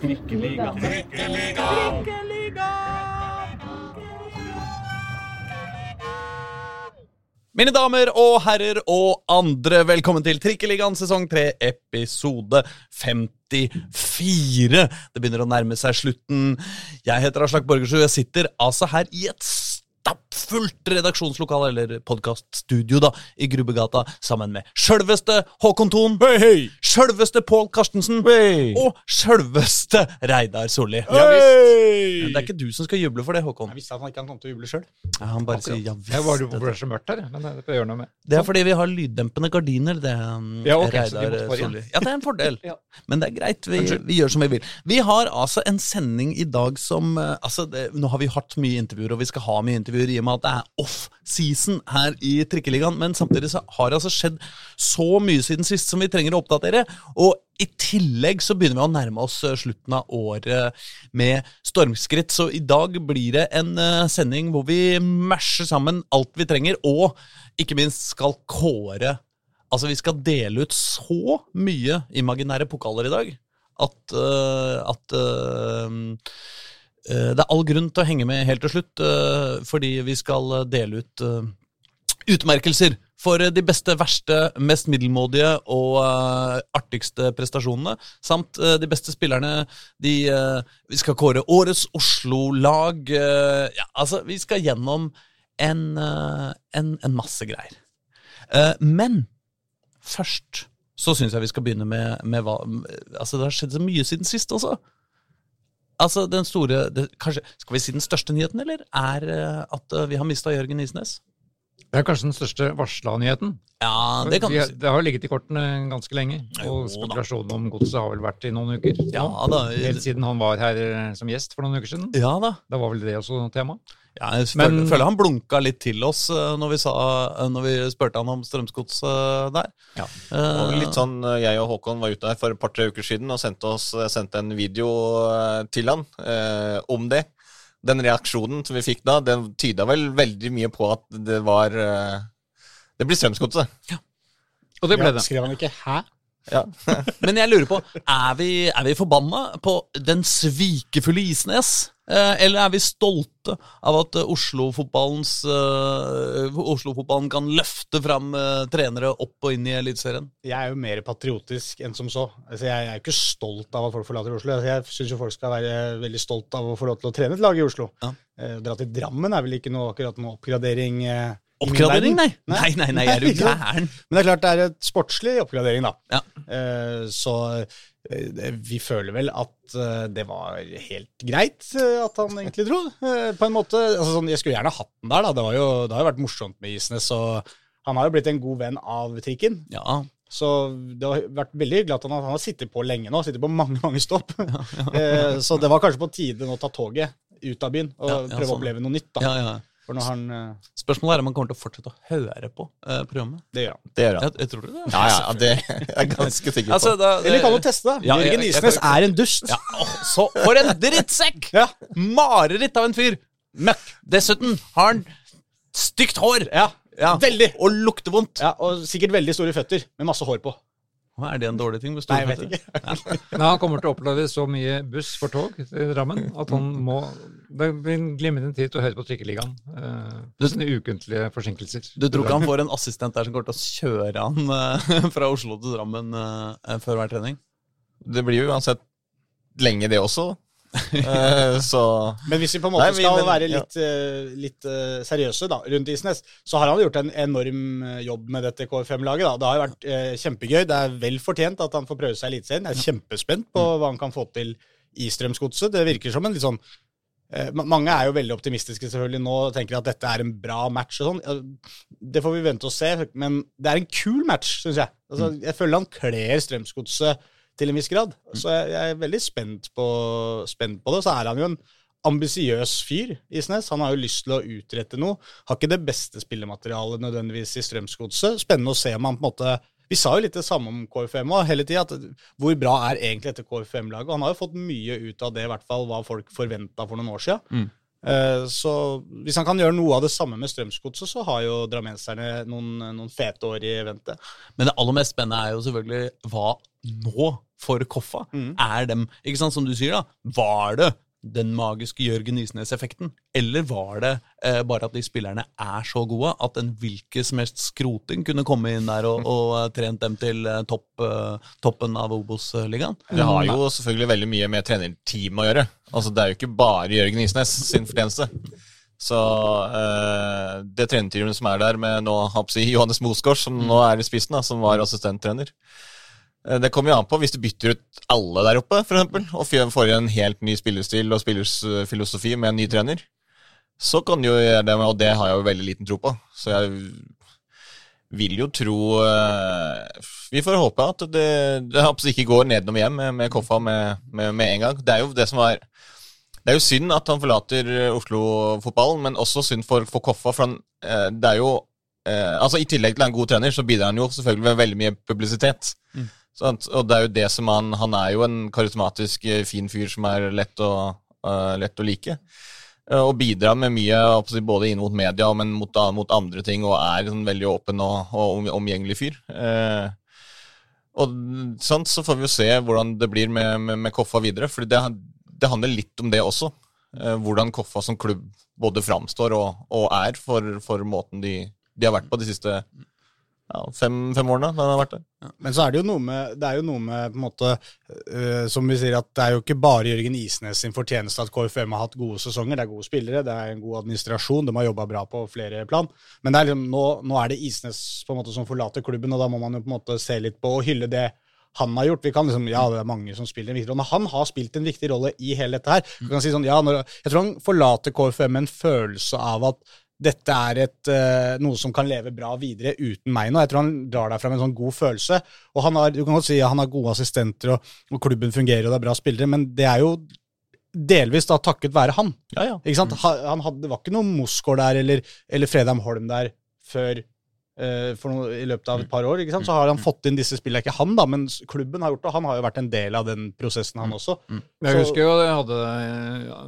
Trikkeliga. Mine damer og herrer og andre, velkommen til Trikkeligaen sesong 3, episode 54. Det begynner å nærme seg slutten. Jeg heter Aslak Borgersrud. Jeg sitter altså her i et stappfullt redaksjonslokale, eller podkaststudio, da, i Grubbegata, sammen med sjølveste Håkon Thon, hey, hey. sjølveste Pål Karstensen hey. og sjølveste Reidar Solli. Ja. Det er ikke du som skal juble for det, Håkon. Jeg visste at han ikke kom til å juble sjøl. Ja, Han bare sier ja Jeg var det ble så mørkt her, men det får jeg gjøre noe med. Det er fordi vi har lyddempende gardiner. Det, um, Ja, okay, de Reidar måtte Solli. Ja, det er en fordel. Ja. Men det er greit. Vi, vi gjør som vi vil. Vi har altså en sending i dag som uh, altså det, Nå har vi hatt mye intervjuer, og vi skal ha mye intervjuer i og med at det er off-season her i Trikkeligaen, men samtidig så har det altså skjedd så mye siden sist som vi trenger å oppdatere. Og i tillegg så begynner vi å nærme oss uh, slutten av året med stormskritt, så i dag blir det en uh, sending hvor vi masher sammen alt vi trenger, og ikke minst skal kåre Altså, vi skal dele ut så mye imaginære pokaler i dag at, øh, at det er all grunn til å henge med helt til slutt, øh, fordi vi skal øh, dele ut utmerkelser for de beste, verste, mest middelmådige og artigste prestasjonene, samt de beste spillerne. De, vi skal kåre årets Oslo-lag. ja, altså, vi skal gjennom en, en, en masse greier. Eh, men først så syns jeg vi skal begynne med, med hva Altså, det har skjedd så mye siden sist også. Altså, den store det, kanskje, Skal vi si den største nyheten, eller? Er eh, at eh, vi har mista Jørgen Isnes? Det er kanskje den største varsla nyheten. Ja, det kan du si. det har ligget i kortene ganske lenge, Jo og da. spekulasjonen om godset har vel vært i noen uker. Ja nå. da. Helt siden han var her eh, som gjest for noen uker siden. Ja da. Da var vel det også tema. Ja, jeg Men- føler, føler han blunka litt til oss eh, når vi, sa, eh, når vi spurte han om Strømsgods eh, der. Ja. Og litt sånn, Jeg og Håkon var ute her for et par-tre uker siden og sendte, oss, sendte en video til han eh, om det. Den reaksjonen som vi fikk da, den tyda vel veldig mye på at det var eh, Det blir Strømsgodset. Og det ble det. Skrev han ikke 'hæ'? Ja. Men jeg lurer på, er vi, er vi forbanna på den svikefulle Isnes? Eh, eller er vi stolte av at eh, eh, Oslo-fotballen kan løfte fram trenere opp og inn i Eliteserien? Jeg er jo mer patriotisk enn som så. Altså, jeg er jo ikke stolt av at folk forlater Oslo. Altså, jeg syns folk skal være veldig stolt av å få lov til å trene et lag i Oslo. Ja. Eh, Dra til Drammen er vel ikke noe, akkurat noe oppgradering. eh, Oppgradering, nei. Nei, nei, nei, er du gæren? Men det er klart det er et sportslig oppgradering, da. Ja. Eh, Så eh, vi føler vel at eh, det var helt greit at han egentlig dro, på en måte. Altså, sånn, jeg skulle gjerne hatt den der, da. Det, var jo, det har jo vært morsomt med Isnes, og han har jo blitt en god venn av trikken. Ja, Så det har vært veldig hyggelig at han, har- han har sittet på lenge nå. Sittet på mange, mange stopp. Ja, Så det var kanskje på tide nå å ta toget ut av byen og prøve å sånn. oppleve noe nytt. da. ja, ja. For når han Uh... Spørsmålet er om han kommer til å fortsette å høre på uh, programmet. Det gjør han. Det gjør han. Jeg, jeg tror det. Ja, ja, det er jeg ganske sikker på. Altså, da, det, Eller kan du teste, det? Ja, Jørgen jeg- Isnes jeg- er en dust. Ja, oh, så For en drittsekk! Ja. Mareritt av en fyr! Møkk. Dessuten har han stygt hår. Ja, Ja. veldig. Og lukter vondt. Ja, og sikkert veldig store føtter med masse hår på. Er det en dårlig ting? Nei, jeg vet ikke. ikke. Nei, han kommer til å oppleve så mye buss for tog i Drammen at han må Det blir en glimrende tid til å høre på Trikkeligaen. Uh, sine ukentlige forsinkelser. Du tror ikke han får en assistent der som kommer til å kjøre han uh, fra Oslo til Drammen uh, før hver trening? Det blir jo uansett lenge, det også. Eh, Så Men hvis vi på en måte Nei, vi- skal men- være litt, ja. litt uh, seriøse da, rundt Isnes, så har han gjort en enorm jobb med dette KFM-laget. Det har jo vært uh, kjempegøy. Det er vel fortjent at han får prøve seg i Eliteserien. Jeg er kjempespent på hva han kan få til i Strømsgodset. Det virker som en litt sånn mange er jo veldig optimistiske selvfølgelig nå og tenker at dette er en bra match. og sånn. Det får vi vente og se, men det er en kul match, syns jeg. Altså, jeg føler han kler Strømsgodset til en viss grad. Så jeg, jeg er veldig spent på, spent på det. Så er han jo en ambisiøs fyr, Isnes. Han har jo lyst til å utrette noe. Har ikke det beste spillematerialet nødvendigvis i Strømsgodset. Spennende å se om han på en måte Vi sa jo litt det samme om KFM òg, hele tida. Hvor bra er egentlig dette KFM-laget? Han har jo fått mye ut av det, i hvert fall hva folk forventa for noen år sia. Mm. Eh, Så hvis han kan gjøre noe av det samme med Strømsgodset, så har jo drammenserne noen, noen fete år i vente. Men det aller mest spennende er jo selvfølgelig hva nå for Koffa, Mm. er dem Ikke sant, som du sier, da. Var det den magiske Jørgen Isnes-effekten? Eller var det eh, bare at de spillerne er så gode at en hvilken som helst skroting kunne komme inn der og, og eh, trent dem til eh, topp, eh, toppen av Obos-ligaen? Det har jo selvfølgelig veldig mye med trenerteamet å gjøre. Altså, Det er jo ikke bare Jørgen Isnes sin fortjeneste. Så eh, det trenerteamet som er der med nå, Johannes Mosgaard, som nå er i spissen, da, som var assistenttrener Det kommer jo an på hvis du bytter ut alle der oppe, eksempel, og får en helt ny spillestil og spillersfilosofi med en ny trener. Så kan du jo gjøre det, og det har jeg jo veldig liten tro på. Så jeg vil jo tro eh, Vi får håpe at det, det ikke går nedenom hjem med, med Koffa med, med, med en gang. Det er jo det som var Det er jo synd at han forlater eh, Oslo-fotballen, men også synd for, for Koffa. For han, eh, det er jo eh, Altså I tillegg til å være en god trener, så bidrar han jo selvfølgelig med veldig mye publisitet. Sant? og det er jo det som han Han er jo en karismatisk, eh, fin fyr som er lett å, uh, lett å like. Uh, og bidrar med mye både inn mot media, men mot, mot andre ting, og er en veldig åpen og, og omgjengelig fyr. Uh, og sånn, så får vi jo se hvordan det blir med, med, med Koffa videre, for det, det handler litt om det også. Hvordan Koffa som klubb både framstår og, og er for, for måten de, de har vært på de siste ja, fem, fem årene. da han har vært der. Men så er det jo noe med, det er jo noe med på en måte, uh, som vi sier, at det er jo ikke bare Jørgen Isnes sin fortjeneste at KFM har hatt gode sesonger. Det er gode spillere, det er en god administrasjon, de har jobba bra på flere plan. Men er liksom, nå, nå er det Isnes på en måte som forlater klubben, og da må man jo på en måte se litt på og hylle det han har gjort. Vi kan liksom, ja, det er mange som spiller en viktig rolle, men han har spilt en viktig rolle i hele dette her. Du kan si sånn, ja, når, jeg tror han forlater KFM med en følelse av at dette er et, eh, noe som kan leve bra videre uten meg nå. Jeg tror han drar derfra med en sånn god følelse. Og han har, du kan godt si ja, han har gode assistenter, og, og klubben fungerer, og det er bra spillere, men det er jo delvis da takket være han. Ja, ja. Ikke sant? Ha- Han hadde, det var ikke noe Mosgaard der, eller, eller Fredheim Holm der, før eh, for noe, i løpet av et par år. ikke sant? Så har han fått inn disse spillene. Ikke han, da, men klubben har gjort det. Han har jo vært en del av den prosessen, han også. Jeg Så- husker jo jeg hadde ja,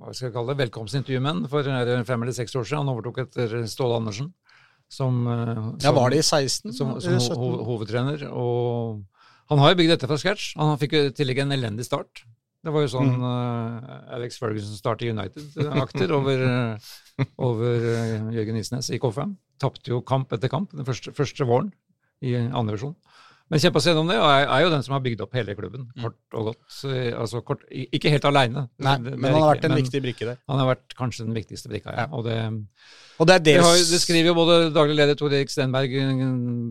hva skal jeg kalle det, velkomstintervju med for er fem eller seks år siden. Han overtok etter Ståle Andersen som, som Ja, var det i 16? som, som ho hovedtrener. Og han har jo bygd dette fra scratch. Han fikk i tillegg en elendig start. Det var jo sånn eh, Alex Ferguson startet United-akter over, eh, over uh, Jørgen Isnes i K5. Tapte jo kamp etter kamp den første, første våren i andre versjon. Men kjempa seg gjennom det, og er, er jo den som har bygd opp hele klubben, kort og godt. Altså, kort, ikke helt aleine. Men han har vært en viktig brikke der. Han har vært kanskje den viktigste brikka, ja. Og det, Og det det, har, det skriver jo både daglig leder Tor Erik Stenberg eh,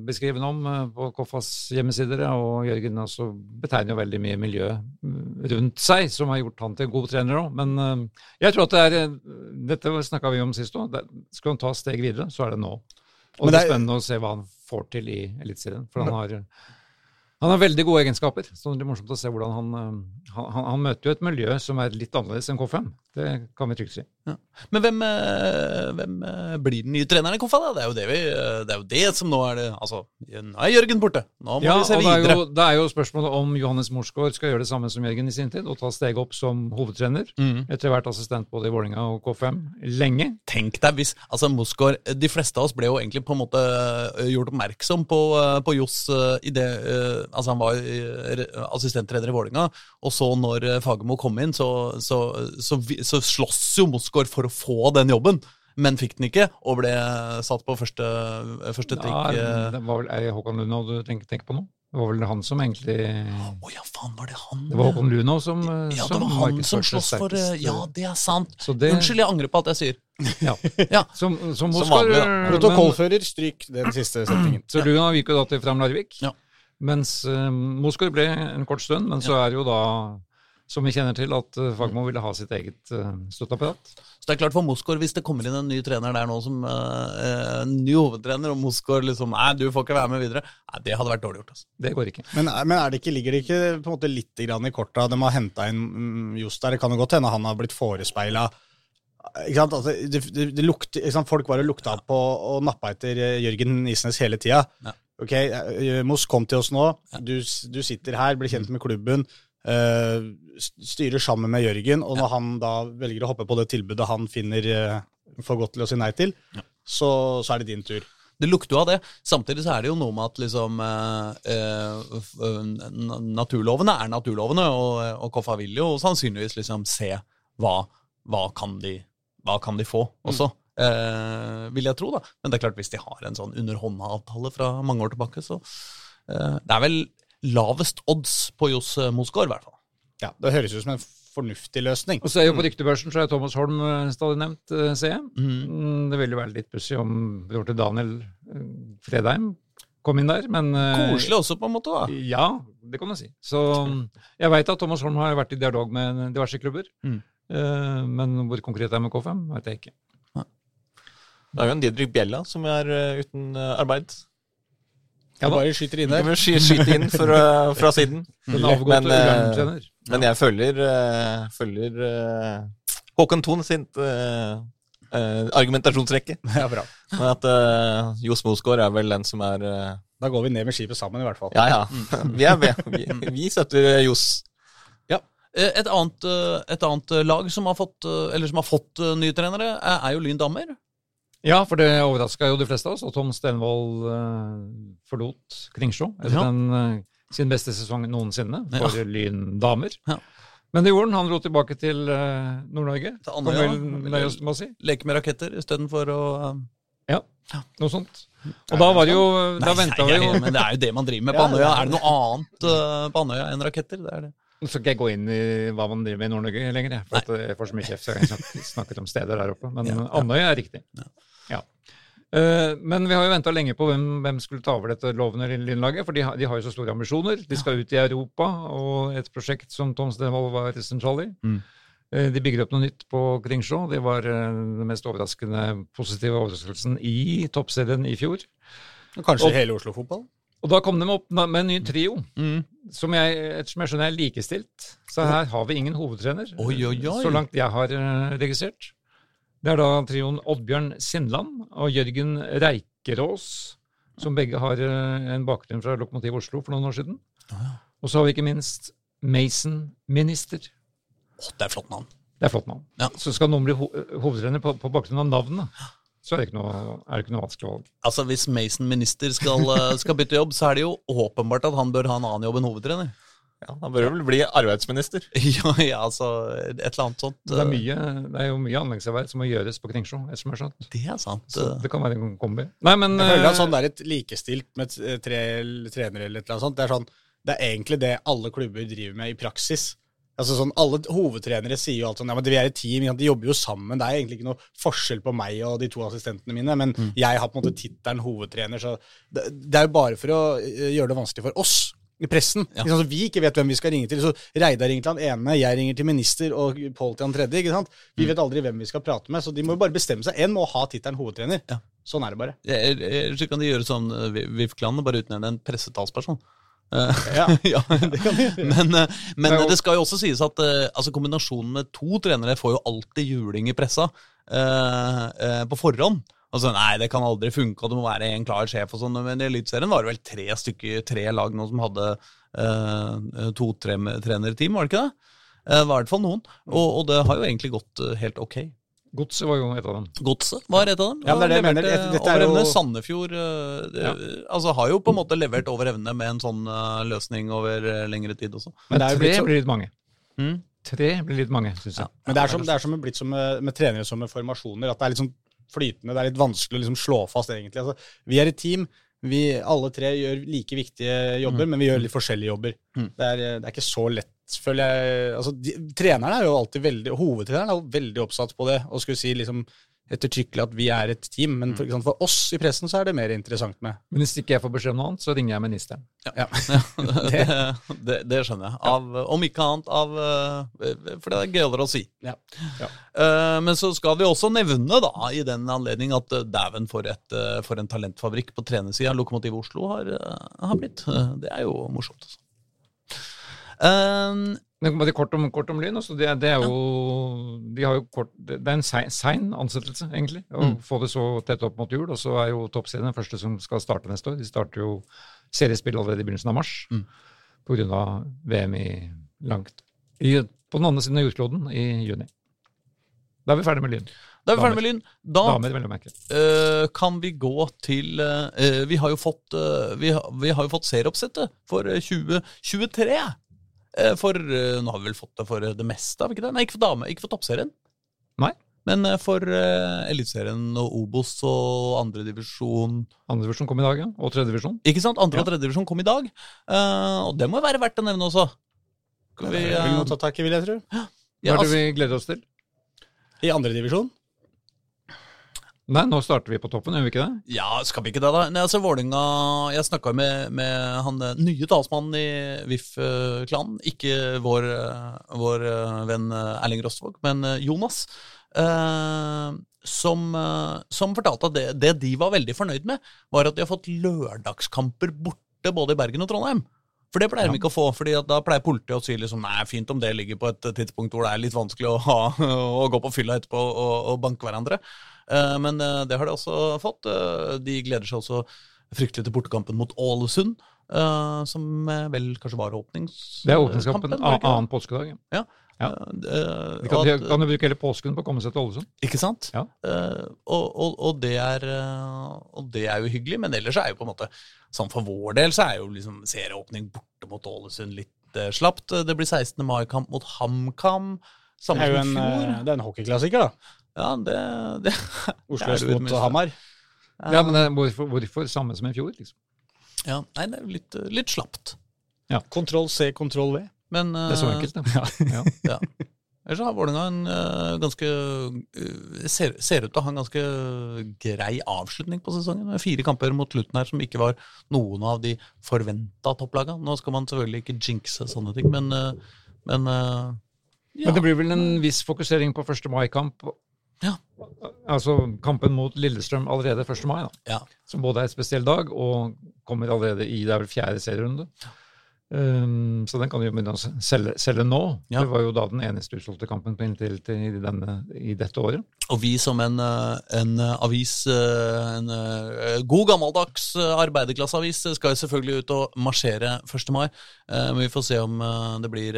beskrivende om eh, på Koffas hjemmesider, og Jørgen også betegner jo veldig mye miljø mm, rundt seg, som har gjort han til en god trener òg. Men eh, jeg tror at det er Dette snakka vi om sist òg. Skal han ta steg videre, så er det nå. Og det det er- spennende å se hva han får til i Eliteserien. For han har han har veldig gode egenskaper, så det blir morsomt å se hvordan han, eh, han, han, han møter jo et miljø som er litt annerledes enn K5. Det kan vi trygt si. Men hvem, eh, hvem eh, blir den nye treneren i Koffa? da? Det er det, vi, eh, det, er jo det som nå er det Altså, nå er Jørgen borte. Nå må Ja, vi se og det er, videre. jo, det er jo spørsmålet om Johannes Morsgaard skal gjøre det samme som Jørgen i sin tid, og ta steget opp som hovedtrener. Mm. Etter hvert assistent både i Vålinga og K5 lenge. Tenk deg hvis altså Morsgaard De fleste av oss ble jo egentlig på en måte gjort oppmerksom på, på Johs i det Altså Han var assistenttrener i Vålinga og så når Fagermo kom inn, så, så, så, vi- så slåss jo Mosgaard for å få den jobben. Men fikk den ikke, og ble satt på første, første Ja, trikk. Ja, det var vel, er det Håkon Lunov du tenker, tenker på nå? Det var vel han som egentlig Å ja, faen, var det han? Det var Håkon Lunov som, eh, Ja, det var han som slåss sloss for eh, Ja, det er sant. Det, Unnskyld, jeg angrer på at jeg sier. Ja. Ja. Som, som, Som vanlig, eh, Protokollfører, stryk den siste setningen. Så Luna gikk jo da til Fram Larvik. Ja. Mens uh, Moskor ble en kort stund, men så er jo da, som vi kjenner til, at Fagmo ville ha sitt eget uh, støtteapparat. Så det er klart for Moskår, hvis det kommer inn en ny trener der nå som uh, ny hovedtrener, og Moskår liksom Nei, du får ikke være med videre. Nei, Det hadde vært dårlig gjort. altså. Det går ikke. Men, men er det ikke, ligger det ikke på en måte litt grann i korta? De har henta inn mm, Johs der. Det kan jo godt hende han har blitt forespeila altså, det, det, det lukte, ikke sant? Folk var og lukta på og nappa etter eh, Jørgen Isnes hele tida. Ja. Ok, eh, Moss, kom til oss nå. Du, du sitter her, blir kjent med klubben. Eh, styrer sammen med Jørgen, og når han da velger å hoppe på det tilbudet han finner eh, for godt til å si nei til, så, så er det din tur. det lukter jo av det. Samtidig så er det jo noe med at liksom eh, eh, Naturlovene er naturlovene, og, og Koffa vil jo sannsynligvis liksom se hva, hva, kan, de, hva kan de få også. Eh, vil jeg tro, da. Men det er klart, hvis de har en sånn underhånda-avtale fra mange år tilbake, så eh, Det er vel lavest odds på Johs Mosgaard, i hvert fall. Ja, Det høres ut som en fornuftig løsning. Og så er jo på ryktebørsen så er Thomas Holm eh, stadig nevnt, eh, ser jeg. Mm. Mm, Det ville være litt pussig om bror til Daniel eh, Fredheim kom inn der, men eh, Koselig også, på en måte. da. Ja, det kan du si. Så jeg veit at Thomas Holm har vært i dialog med diverse klubber. Mm. Eh, Men hvor konkret det er med K5, vet jeg ikke. Det er jo en Didrik Bjella som er eh, uten eh, arbeid. Ja, bare skyter inn der. vi sky- skyte inn fra, fra siden. Den avgåtte Men, eh, Ørn-trener. Men jeg følger, eh, følger eh, Håkon Thon sitt eh, eh, argumentasjonsrekke. Ja, bra. Men at uh, Johs Mosgaard er vel den som er eh, Da går vi ned med skipet sammen, i hvert fall. Ja, ja. Vi, er, vi, vi støtter Johs. Eh, Et annet, eh, et annet eh, lag som har fått, eh, eller som har fått eh, nye trenere, er er jo Lyn Dammer. Ja, for det overraska jo de fleste av oss at Tom Stenvold eh, forlot Kringsjå etter Ja. den, eh, sin beste sesong noensinne for Lyn damer. Ja. Men det gjorde han. Han dro tilbake til eh, Nord-Norge. Til Andøya. Ja. si. Leke med raketter istedenfor å eh, Ja, noe sånt. Og da var det jo Da Nei, venta vi jo Men det er jo det man driver med på Ja, Andøya. er det noe annet uh, på Andøya enn raketter? Det er det. Nå skal ikke jeg gå inn i hva man driver med i Nord-Norge lenger, jeg, for jeg får så mye kjeft. så Jeg snakket om steder der oppe. Men Ja, ja. Andøya er riktig. Ja. Eh, men vi har jo venta lenge på hvem, hvem skulle ta over dette lovende lynlaget. For de har, de har jo så store ambisjoner. De skal ut i Europa, og et prosjekt som Tom Stenvold var sentral i. Mm. Eh, De bygger opp noe nytt på Kringsjå. Det var eh, den mest overraskende positive overraskelsen i toppserien i fjor. Og Kanskje Og- hele Oslo-fotball? Og da kom de opp med en ny trio, Mm. som jeg, ettersom jeg skjønner er likestilt. Så her har vi ingen hovedtrener, Oi, oi, oi. så langt jeg har registrert. Det er da trioen Oddbjørn Sindland og Jørgen Reikerås, som begge har eh, en bakgrunn fra Lokomotiv Oslo for noen år siden. Og så har vi ikke minst Mason Minister. Oh, det er flott navn. Det er flott navn. Ja. Så skal noen bli ho hovedtrener på, på bakgrunn av navnet, så er det ikke noe, er det ikke noe vanskelig valg. Altså Hvis Mason minister skal, eh, skal bytte jobb, så er det jo åpenbart at han bør ha en annen jobb enn hovedtrener. Ja, Han bør vel bli arbeidsminister. Ja, ja, altså et eller annet sånt. Det er, eh, mye, det er jo mye anleggsarbeid som må gjøres på Kringsjå, som er sant. Det er sant. Så eh. det kan være en kombi. Nei, men Jeg føler eh, at sånn det er et likestilt med tre trenere eller et eller annet sånt. Det er, sånn, det er egentlig det alle klubber driver med i praksis. Altså sånn, Alle hovedtrenere sier jo alt sånn ja, men vi er et team, de jobber jo sammen. Det er egentlig ikke noe forskjell på meg og de to assistentene mine, men jeg har på en måte tittelen hovedtrener. så det, det er jo bare for å eh, gjøre det vanskelig for oss i pressen. Ja. Ikke sant? Vi ikke vet hvem vi skal ringe til. Så Reidar ringer til han ene, jeg ringer til minister og Pål til han tredje. ikke sant? Vi vet aldri hvem vi skal prate med, så de må jo bare bestemme seg. En må ha tittelen hovedtrener. Ja. Sånn er det bare. Eller Så kan de gjøre sånn eh, Vi- VIF-klanen, bare utnevne en pressetalsperson. Eh, Ja, ja, det kan de gjøre. Men, eh, men Det jo- det skal jo også sies at altså kombinasjonen med to trenere får jo alltid juling i pressa eh, eh, på forhånd. Altså, Nei, det kan aldri funke, og det må være en klar sjef. og sånn, Men i Eliteserien var det vel tre stykker, tre lag nå som hadde eh, to tre- trenerteam, var det ikke det? Eh, Det var i hvert fall noen. Og, og det har jo egentlig gått eh, helt ok. Godset var jo et av dem. Godset var et av dem. Ja, det er det jeg mener. Dette er over jo- Sandefjord eh, det, Ja. altså, har jo på en måte levert over evne med en sånn eh, løsning over eh, lengre tid også. Men det er jo blitt så- blir litt mange. Mm. Tre blir litt mange, syns jeg. Men det er som, det er som blitt som med, med trenere som med formasjoner, at det er litt sånn flytende. Det er litt vanskelig å liksom slå fast, egentlig. Altså, vi er et team. Vi alle tre gjør like viktige jobber, men vi gjør litt forskjellige jobber. Mm. Det, er, det er ikke så lett, føler jeg. Altså, de, treneren er jo alltid veldig, Hovedtreneren er jo veldig oppsatt på det, og skulle si liksom ettertrykkelig at vi er et team. Men for, eksempel, for oss i pressen så er det mer interessant med. Men hvis ikke jeg får beskjed om noe annet, så ringer jeg ministeren. Ja. det, det, det skjønner jeg. Av, om ikke annet av eh, For det er gøyere å si. Ja. Ja. Eh, Men så skal vi også nevne da, i den anledning at eh, dæven for, et, for en talentfabrikk på trenersida Lokomotiv Oslo har, har blitt. Det er jo morsomt. Altså. Men kort om, kort om Lyn. Altså det, det er jo de har jo kort, Det er en sein, sein ansettelse, egentlig. Å Mm. få det så tett opp mot jul. Og så er jo Toppserien den første som skal starte neste år. De starter jo seriespill allerede i begynnelsen av mars Mm. av VM i langt i, på den andre siden av jordkloden i juni. Da er vi ferdig med Lyn. Da er vi ferdig med Lyn. Da eh, kan vi gå til uh, Vi har jo fått, uh, vi har, vi har jo fått serieoppsettet for eh, 2023. Eh, for eh, Nå har vi vel fått det for eh, det meste, har vi ikke det? Nei, ikke for dame, ikke for toppserien. Nei. Men for uh, Eliteserien og Obos og andredivisjon Andredivisjon kom i dag, ja. Og tredjedivisjon. Ikke sant? Andre Ja. og tredjedivisjon kom i dag. Uh, og det må jo være verdt å nevne også. Vi, uh, vel noe ta tak i, vil jeg tro. Hva ja, er det altså, vi gleder oss til? I andredivisjon. Nei, nå starter vi på toppen, gjør vi ikke det? Ja, skal vi ikke det, da? Nei, altså, Vålinga Jeg snakka med, med han eh, nye talsmannen i VIF-klanen. Ikke vår, eh, vår eh, venn Erling Rostvåg, men Jonas. eh, som, som fortalte at det, det de var veldig fornøyd med, var at de har fått lørdagskamper borte både i Bergen og Trondheim. For det pleier de ikke å få, fordi da pleier politiet å si liksom, nei, fint om det ligger på et tidspunkt hvor det er litt vanskelig å, ha, å gå på fylla etterpå og, og banke hverandre. Eh, Men eh, det har de også fått. Eh, De gleder seg også fryktelig til bortekampen mot Ålesund, eh, som vel kanskje var åpnings... Det er åpningskampen. det det? Annen påskedag. ja. Ja. Ja. Eh, kan, at- kan jo bruke hele påsken på å komme seg til Ålesund. ikke sant? Ja. Uh, og, og, og, det er, og det er jo hyggelig, men ellers er jo på en måte Sånn for vår del så er jo liksom serieåpning borte mot Ålesund litt uh, slapt. Det blir 16. mai-kamp mot HamKam. Det Samme er jo som en, i fjor. det er en hockeyklassiker, da. Ja, det, det Oslo er øst mot. Hamar. Ja, men det, hvorfor, hvorfor samme som i fjor? liksom? ja, Nei, det er jo litt, litt slapt. Kontroll C, kontroll V. Men Det er så eh, enkelt, da. Ja. Ja. Ellers har Vålerenga en uh, ganske uh, ser, ser ut til å ha en ganske grei avslutning på sesongen. Med fire kamper mot slutten her som ikke var noen av de forventa topplagene. Nå skal man selvfølgelig ikke jinxe sånne ting, men, uh, men ja. Men det blir vel en viss fokusering på 1. mai-kamp. Ja. Altså kampen mot Lillestrøm allerede 1. mai, da. Ja. som både er en spesiell dag og kommer allerede i det er vel fjerde serierunde. Um, så den kan du jo begynne å selge, selge nå. Ja. Det var jo da den eneste utsolgte kampen på inntil til i, denne, i dette året. Og vi som en, eh, en eh, avis, eh, en god gammeldags arbeiderklasseavis, skal jo selvfølgelig ut og marsjere 1. mai. Men vi får se om det blir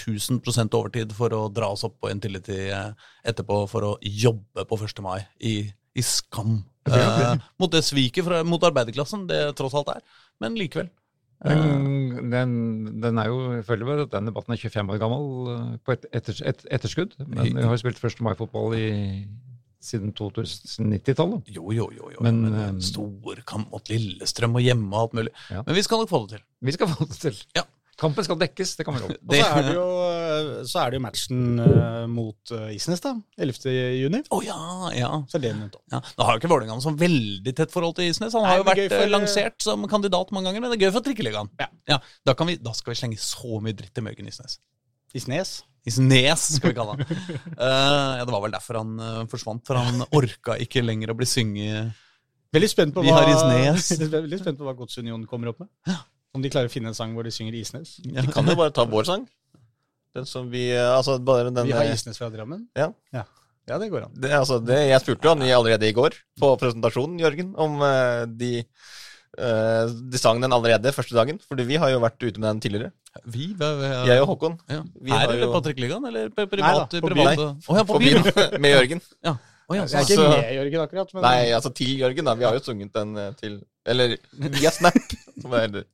1000% overtid for å dra oss opp på Intility eh, etterpå for å jobbe på 1. mai i, i skam. Eh, mot det sviket mot arbeiderklassen det tross alt er. Men likevel. Den, den, den er jo, jeg føler vel at den debatten er 25 år gammel eh, på et, etters, et etterskudd. Men vi har jo spilt 1. mai-fotball i, siden 2090-tallet. Jo, jo, jo. jo. Men, Men, eh, en stor kamp mot Lillestrøm og hjemme og alt mulig. Ja. Men vi skal nok få det til. Vi skal få det til. Ja. Kampen skal dekkes, det kan vi love. Og så er det jo, så er det jo matchen eh, mot eh, Isnes, da. 11. juni. Å ja, ja. Så er det nevnt òg. Ja, Nå har jo ikke Vålerenga noe sånn veldig tett forhold til Isnes. Han Nei, har jo vært for- eh, lansert som kandidat mange ganger, men det er gøy for Trikkeligaen. Ja. da, kan vi, da skal vi slenge så mye dritt til Mørgen Isnes. Isnes. Isnes, skal vi kalle han. uh, ja, Det var vel derfor han uh, forsvant, for han orka ikke lenger å bli synget Veldig spent på hva, har veldig spent på hva Godsunionen kommer opp med. Om de klarer å finne en sang hvor de synger Isnes. ja. Vi kan jo bare ta vår sang. Den som vi eh, Altså, bare den Vi har eh, Isnes fra Drammen. Ja. ja. Ja, det går an. det, altså, det, Jeg spurte jo han allerede i går, på presentasjonen, Jørgen, om uh, de Uh, De sang den allerede første dagen. Fordi vi har jo vært ute med den tidligere. Vi, hva- hva- Jeg og Håkon. ja. vi Her har eller jo- på Trikkeligaen, eller på Nei privat? da, på private? Å ja, på byen. med Jørgen. Ja. Oh, ja, Jeg er ikke med Jørgen akkurat, men Nei, altså til Jørgen, da. Vi har jo sunget den til Eller via Snap, som det heter.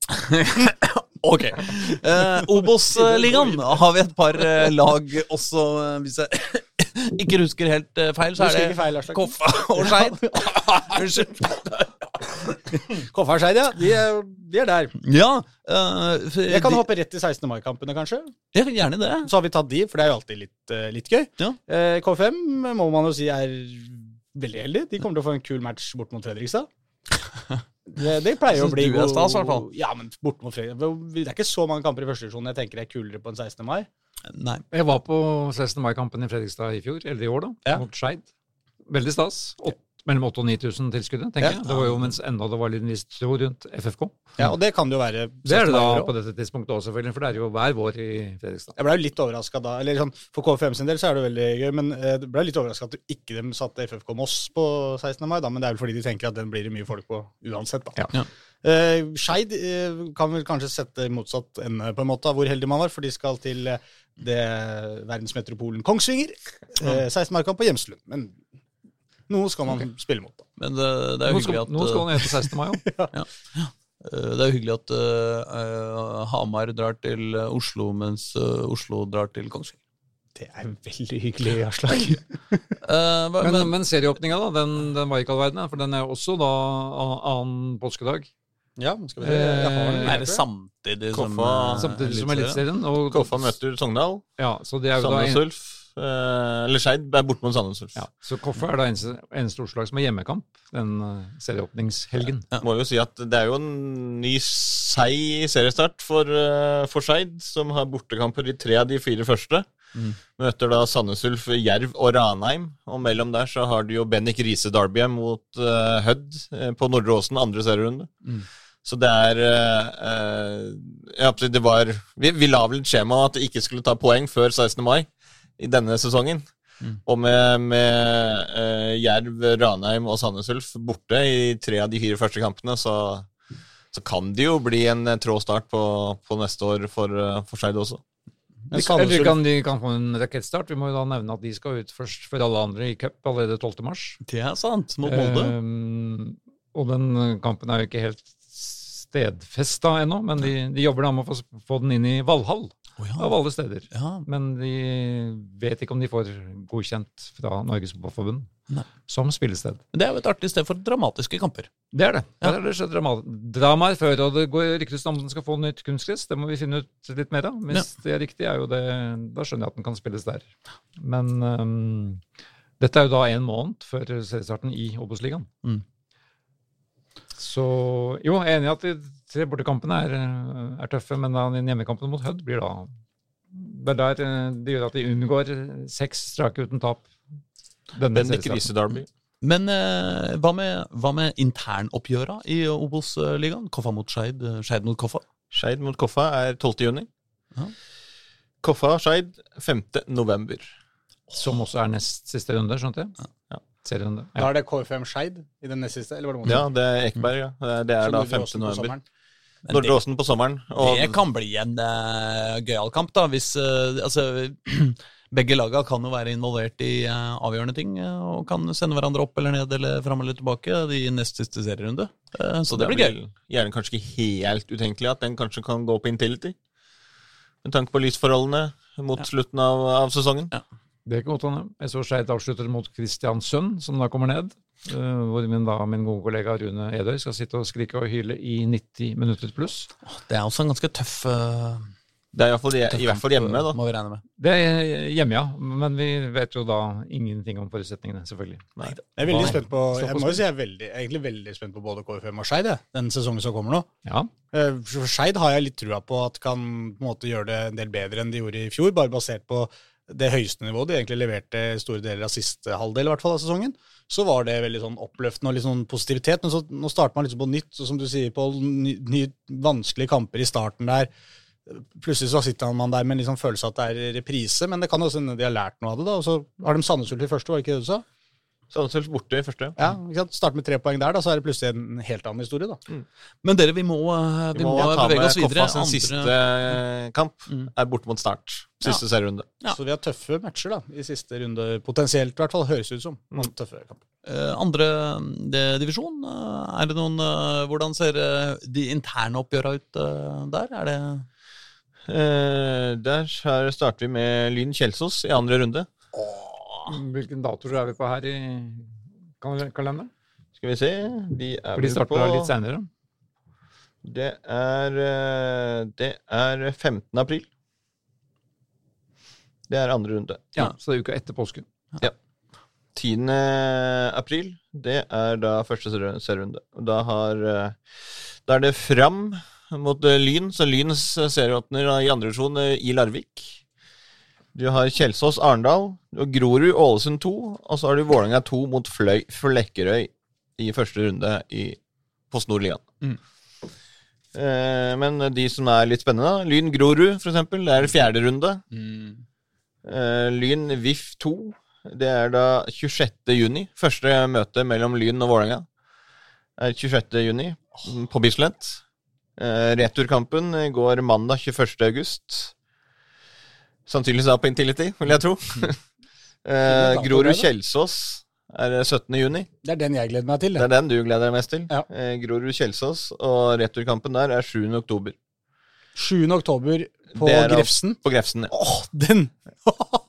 Ok. Eh, Obos-ligaen har vi et par eh, lag også, eh, hvis jeg ikke husker helt eh, feil, så er det feil, Koffa og Skeid. Unnskyld. Koffa og Skeid, ja. De er, de er der. Ja. Uh, Jeg kan de- hoppe rett til 16. mai-kampene, kanskje. Ja, gjerne det. Så har vi tatt de, for det er jo alltid litt, litt gøy. Ja. Eh, K5 må man jo si er veldig heldig. De kommer til å få en kul match bort mot Fredrikstad. Det, det pleier jo å bli er stas, i hvert fall. Ja, men bort mot Fredrikstad Det er ikke så mange kamper i første divisjon jeg tenker er kulere på en 16. mai. Nei. Jeg var på 16. mai-kampen i Fredrikstad i fjor, eller i år, da, Ja. mot Skeid. Veldig stas. Åt, mellom 8000 og 9000 tilskuddet, tenker Ja. jeg. Det var jo mens enda det var litt visst tro rundt FFK. Ja, Og det kan det jo være. Det er det da på dette tidspunktet også, selvfølgelig, for det er jo hver vår i Fredrikstad. Jeg ble jo litt overraska da. eller sånn, For K5 sin del så er det veldig gøy, men jeg blei ble litt overraska at du ikke de satte FFK Moss på 16. mai, da, men det er vel fordi de tenker at den blir det mye folk på uansett. da. Ja. Ja. Eh, Skeid eh, kan vel kanskje sette motsatt ende på en måte av hvor heldig man var, for de skal til eh, det verdensmetropolen Kongsvinger. Eh, 16. mai-kamp på Hjemslund. Men Noe skal man spille mot. da. Men det, det er jo hyggelig at Noe skal eh, han hete 16. mai òg. eh, det er hyggelig at eh, eh, Hamar drar til eh, Oslo, mens uh, Oslo drar til Kongsvinger. Det er veldig hyggelig, Aslak. Eh, hva- Men, men, men serieåpninga, da, den, den var ikke all verden, for den er også da annen påskedag. ja, skal vi den, er det samtidig som Koffa- som Samtidig som? Eliteserien. Koffa møter Sogndal. Ja, så det er jo Sandnes Ulf. Eh, eller Skeid er borte mot Sandnes Ulf. ja, så Koffa er da eneste, eneste Oslo-lag som har hjemmekamp den eh, serieåpningshelgen. Må jo si at det er jo en ny seig seriestart for, uh, for Skeid, som har bortekamper i tre av de fire første. Mm. Møter da Sandnes Ulf, Jerv og Ranheim. Og mellom der så har de jo Bennik Riise Derby mot uh, Hødd eh, på Nordre Åsen, andre serierunde. Mm. Så det er uh, uh, ja, det var, vi, vi la vel et skjema at det ikke skulle ta poeng før 16. mai i denne sesongen. Mm. Og med, med uh, Jerv, Ranheim og Sandnes Ulf borte i tre av de fire første kampene, så, så kan det jo bli en eh, trå start på, på neste år for, eh, for Skeid også. Men Sandnes eller kan, de kan få en rakettstart. Vi må jo da nevne at de skal ut først for alle andre i cup allerede 12. mars. Det er sant, mot Molde. Um, og den kampen er jo ikke helt stedfesta ennå, men de, de jobber da med å få, få den inn i Valhall, Å ja. av alle steder. ja. Men de vet ikke om de får godkjent fra Norges Fotballforbund som spillested. Men Det er jo et artig sted for dramatiske kamper. Det er det. Ja. Der er det så drama dramaer før, og det går ryktes om den skal få nytt kunstgress. Det må vi finne ut litt mer av. Hvis det er riktig, er jo det, da skjønner jeg at den kan spilles der. Men um, dette er jo da en måned før seriestarten i Obos-ligaen. Mm. Så jo, jeg er enig i at de tre bortekampene er, øh, er tøffe, men da den hjemmekampen mot Hødd blir da Det er der øh, det gjør at de unngår seks strake uten tap. Denne Bendik seriestarten. Riise Derby. Men eh, hva med, hva med internoppgjøra i Obos-ligaen? Koffa mot Skeid, eh, Skeid mot Koffa. Skeid mot Koffa er 12. juni. Ja. Koffa Skeid 5. november. Som også er nest siste runde, skjønte jeg? Ja. Serierunde. Da er det KFM Skeid i den nest siste, eller var det Ja, det er Ekeberg, ja. Det er da 5. november. Nordre Åsen på sommeren. Og Det kan bli en uh, gøyal kamp, da. Hvis uh, Altså, begge laga kan jo være involvert i uh, avgjørende ting. og kan sende hverandre opp eller ned eller fram eller tilbake i nest siste serierunde. Uh, så det blir gøy. Gjerne kanskje ikke helt utenkelig at den kanskje kan gå på Intility. Med tanke på lysforholdene mot Ja. slutten av, av sesongen. Det er ikke godt, hende. Jeg så Skeid avslutter mot Kristiansund, som da kommer ned. eh, hvor min, da, min gode kollega Rune Edøy skal sitte og skrike og hyle i 90 minutter pluss. Det er også en ganske tøff, eh, Det er i hvert fall, i hvert fall hjemme, da. Må vi regne med. Det er hjemme, ja. Men vi vet jo da ingenting om forutsetningene, selvfølgelig. Nei. Jeg er veldig spent på Jeg må jo si jeg er veldig, egentlig veldig spent på både KFM og Skeid den sesongen som kommer nå. Ja. Eh, Skeid har jeg litt trua på at kan på en måte gjøre det en del bedre enn de gjorde i fjor, bare basert på det høyeste nivået de egentlig leverte store deler av siste halvdel hvert fall av sesongen. Så var det veldig sånn oppløftende og litt sånn positivitet. Men så, nå starter man liksom på nytt, og som du sier, på ny, ny, vanskelige kamper i starten der. Plutselig så sitter man der med en liksom følelse av at det er reprise, men det kan jo hende de har lært noe av det. da, og Så har de Sandnes Ulf i første, var det ikke det du sa? Sandnes borte i første. Ja, ikke sant? Start med tre poeng der, da, så er det plutselig en helt annen historie. da. Men dere, vi må, eh, vi Vi må, må bevege oss videre. Andre- siste kamp. Mm. Er borte mot Start. Siste serierunde. Ja. Så vi har tøffe matcher da, i siste runde, potensielt i hvert fall, høres ut som. Noen tøffe kamp. Eh, andre divisjon, eh, er det noen eh, Hvordan ser de interne oppgjøra ut der? Er det Eh, der her starter vi med Lyn Kjelsås i andre runde. Hvilken dato er vi på her i kal- kalenderen? Skal vi se De er For de starter på litt senere. Det er eh, Det er 15. april. Det er andre runde. Ja, Så det er uka etter påske. 10. april, det er da første ser- serierunde. Da, har, eh, da er det Fram mot eh, Lyn, så Lyns serieåpner i andre divisjon i Larvik. Du har Kjelsås Arendal, Grorud Ålesund 2, og så har du Vålerenga 2 mot Fløy, Flekkerøy i første runde i Post Nord-ligaen. Mm. Eh, men de som er litt spennende, da, Lyn Grorud, for eksempel, det er fjerde runde. Eh, Lyn VIF 2. Det er da 26. juni. Første møte mellom Lyn og Vålerenga er 26. juni mm, på Bislett. Eh, returkampen går mandag 21. august. Sannsynligvis på Intility, vil jeg tro. eh, Grorud. Kjelsås er det 17. juni. Det er den jeg gleder meg til. Det er den du gleder deg mest til. Ja. Eh, Grorud-Kjelsås, og returkampen der er 7. oktober. 7. oktober på Det Grefsen. På Grefsen. ja. Åh, den!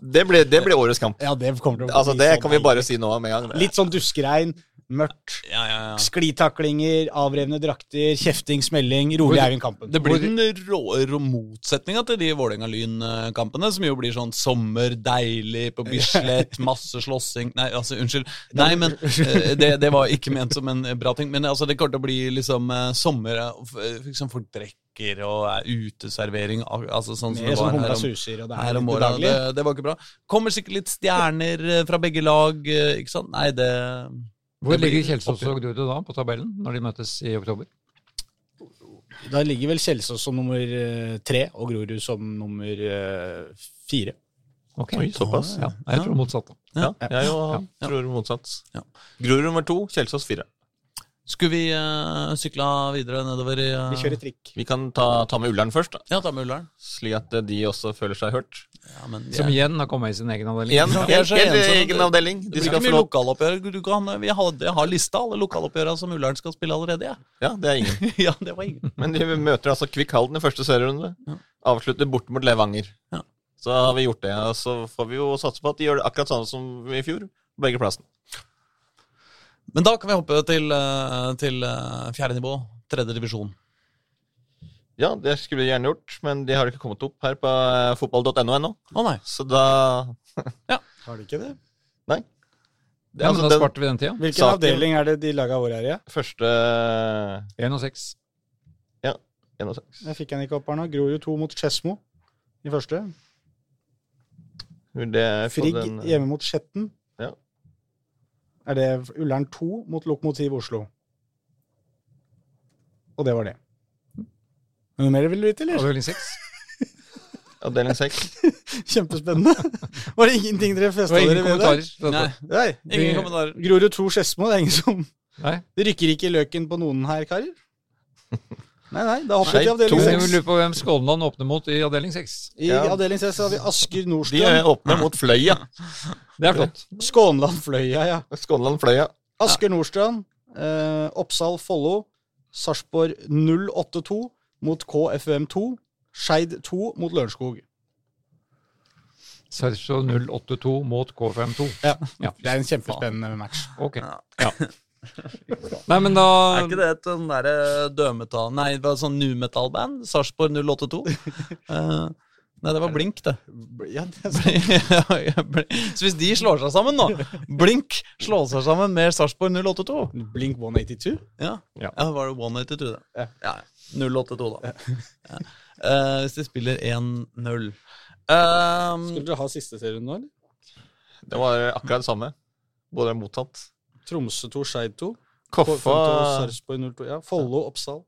Det blir, årets kamp. ja, det kommer til å bli Altså, Det sånn kan vi bare si nå med en gang. Litt sånn duskeregn, mørkt, Ja, ja, ja. sklitaklinger, avrevne drakter, kjefting, smelling, rolig er kampen. Det blir den rå, rå motsetninga til de Vålerenga-Lyn-kampene, som jo blir sånn sommer, deilig på Bislett, masse slåssing Nei, altså, unnskyld. Nei, men eh, det, det var ikke ment som en bra ting. Men altså, det kommer til å bli liksom eh, sommer eh, liksom Folk drikker og er uteservering, altså sånn som Mer det sånn var her om, suser, og det her er om året. Det, det var ikke bra. Kommer sikkert litt stjerner eh, fra begge lag, eh, ikke sant? Nei, det Hvor blir ligger Kjelsås og Grorud da på tabellen, når de møtes i oktober? Da ligger vel Kjelsås som nummer eh, tre, og Grorud som nummer eh, fire. Ok. Oi, såpass. Ja, jeg tror motsatt. da. Ja, jeg jo Ja. tror motsatt. Ja. Grorud nummer to, Kjelsås fire. Skulle vi uh, sykla videre nedover i uh... Vi kjører trikk. Vi kan ta, ta med Ullern først, da. Ja, ta med Ullern. slik at eh, de også føler seg hørt. Ja, men Som igjen har kommet i sin egen avdeling. Igjen, Ja, helt, så helt ensom. egen avdeling. Det De blir skal ikke få mye lokaloppgjør. Du kan, vi har, jeg har lista alle lokaloppgjørene som Ullern skal spille allerede. Ja. Ja, det er ingen. ja, det var ingen. Men de møter altså Kvikk Halden i første serierunde. Ja. Avslutter borte mot Levanger. Ja. Så har vi gjort det. Og så får vi jo satse på at de gjør det akkurat sånn som i fjor. på Begge plassene. Men da kan vi hoppe til, eh, til eh, fjerde nivå, tredje divisjon. Ja, det skulle vi gjerne gjort, men de har ikke kommet opp her på eh, fotball.no ennå. Å nei. Så da ja. Har de ikke det? Nei. Det, Ja, altså, men da den sparte vi den tida. Hvilken Saken- avdeling er det de laga vår her i? Ja? første Én og seks. 1 og 6. Jeg fikk den ikke opp her nå. Grorud 2 mot Skedsmo i første. Frigg den- hjemme mot Skjetten. Er det Ullern 2 mot Lokomotiv Oslo? Og det var det. Noe mer vil du vite, eller? Avdeling seks. Avdeling 6. Kjempespennende. Var det ingenting dere festa var dere ved der? Nei. Nei. ingen kommentarer. Grorud 2 Skedsmo, det er ingen som Nei. Det rykker ikke i løken på noen her, karer. Nei, nei, da hopper vi til avdeling to- Men jeg 6. lurer på hvem Skånland åpner mot i avdeling 6. I Ja. avdeling 6 har vi Asker De åpner mot Fløya. Det er flott. Skånland Fløya, ja. Skånland Fløya. Asker Nordstrand. Eh, Oppsal Follo. Sarpsborg 082 mot KFUM2. Skeid 2 mot Lørenskog. Sarpsborg 082 mot K52. Ja. Ja. Det er en kjempespennende match. Ok. Ja. Nei, men da Er ikke det et sånn derre dødmetall Nei, det var sånn nu metal-band? Sarpsborg 082? Eh, nei, det var Blink, det. Ja, det Så hvis de slår seg sammen nå Blink slår seg sammen med Sarpsborg 082 Blink 182. Ja, Ja. ja var det 182, det? Ja. ja. 082, da. Ja. Eh, hvis de spiller 1-0 Um, Skulle dere ha siste serien nå, eller? Det var akkurat det samme. Både mottatt. Tromsø 2, Skeid 2. Koffa Sarpsborg 02. Ja, Follo, Oppsal.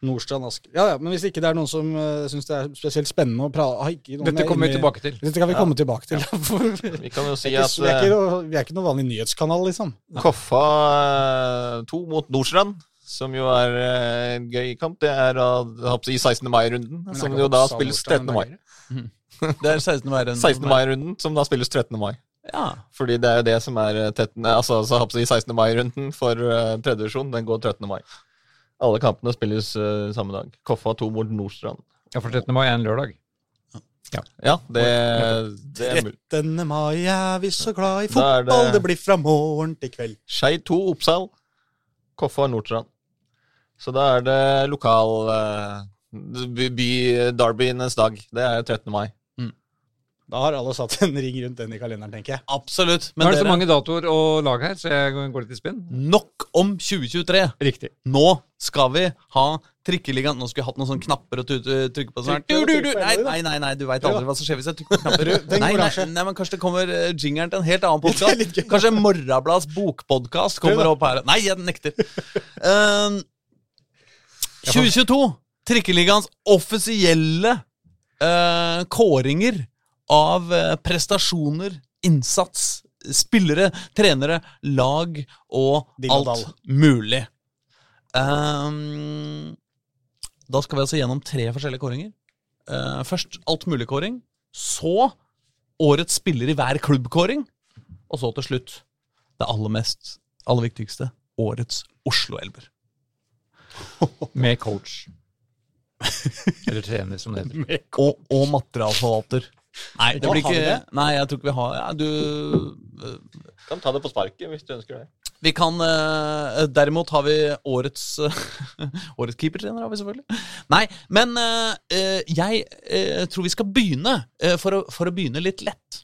Nordstrand, Asker. Ja, ja, men hvis ikke det er noen som uh, syns det er spesielt spennende å prate Dette kommer vi tilbake til. Dette kan vi komme tilbake til. Vi, kan jo si at vi, er eh, ikke, noe- vi er ikke noen vanlig nyhetskanal, liksom. Koffa eh, 2 mot Nordstrand, som jo er eh, en gøy kamp, det er uh, i 16. mai-runden, som jo da spilles 13. mai. det er 16. mai-runden. 16. mai-runden, som da spilles 13. mai. Ja. Fordi det er jo det som er eh, tettende, altså, så i 16. mai-runden for uh, tredje divisjon, den går 13. mai. Alle kampene spilles uh, samme dag. Koffa 2 mot Nordstrand. Ja, for 13. mai er en lørdag. Ja, det, det er mulig. 13. mai er vi så glad i fotball, det- det blir fra morgen til kveld. Skei 2 Oppsal, Koffa Nordstrand. Så da er det lokal uh, by-darbyenes dag. Det er 13. mai. Da har alle satt en ring rundt den i kalenderen, tenker jeg. Absolutt. Nå er det så mange datoer og lag her, så jeg går litt i spinn. nok om 2023. Riktig. Nå skal vi ha Trikkeligaen. Nå skulle jeg hatt noen sånne knapper å trykke på. Sånn. Du, du, du. Nei, nei, nei, nei, du veit aldri hva som skjer hvis jeg trykker på knapper. Nei, nei, nei, men kanskje det kommer uh, jingeren til en helt annen podkast. Kanskje Morrablads bokpodkast kommer opp her. Nei, jeg nekter. Um, 2022. Trikkeligaens offisielle uh, kåringer av uh, prestasjoner, innsats, spillere, trenere, lag og alt mulig. Um, da skal vi altså gjennom tre forskjellige kåringer. Uh, først alt mulig-kåring. Så årets spiller i hver klubb-kåring. Og så til slutt det aller mest, aller viktigste, årets Oslo-elver. Med coach. Eller trener, som det heter. Og, og materialforvalter. Nei, det blir ikke? Nei, jeg tror ikke vi har ja, Du Kan ta det på sparket hvis du ønsker det. Vi kan uh, Derimot har vi årets uh, Årets keepertrener, har vi selvfølgelig. Nei, men øh, jeg tror vi skal begynne, for, å, for å begynne litt lett.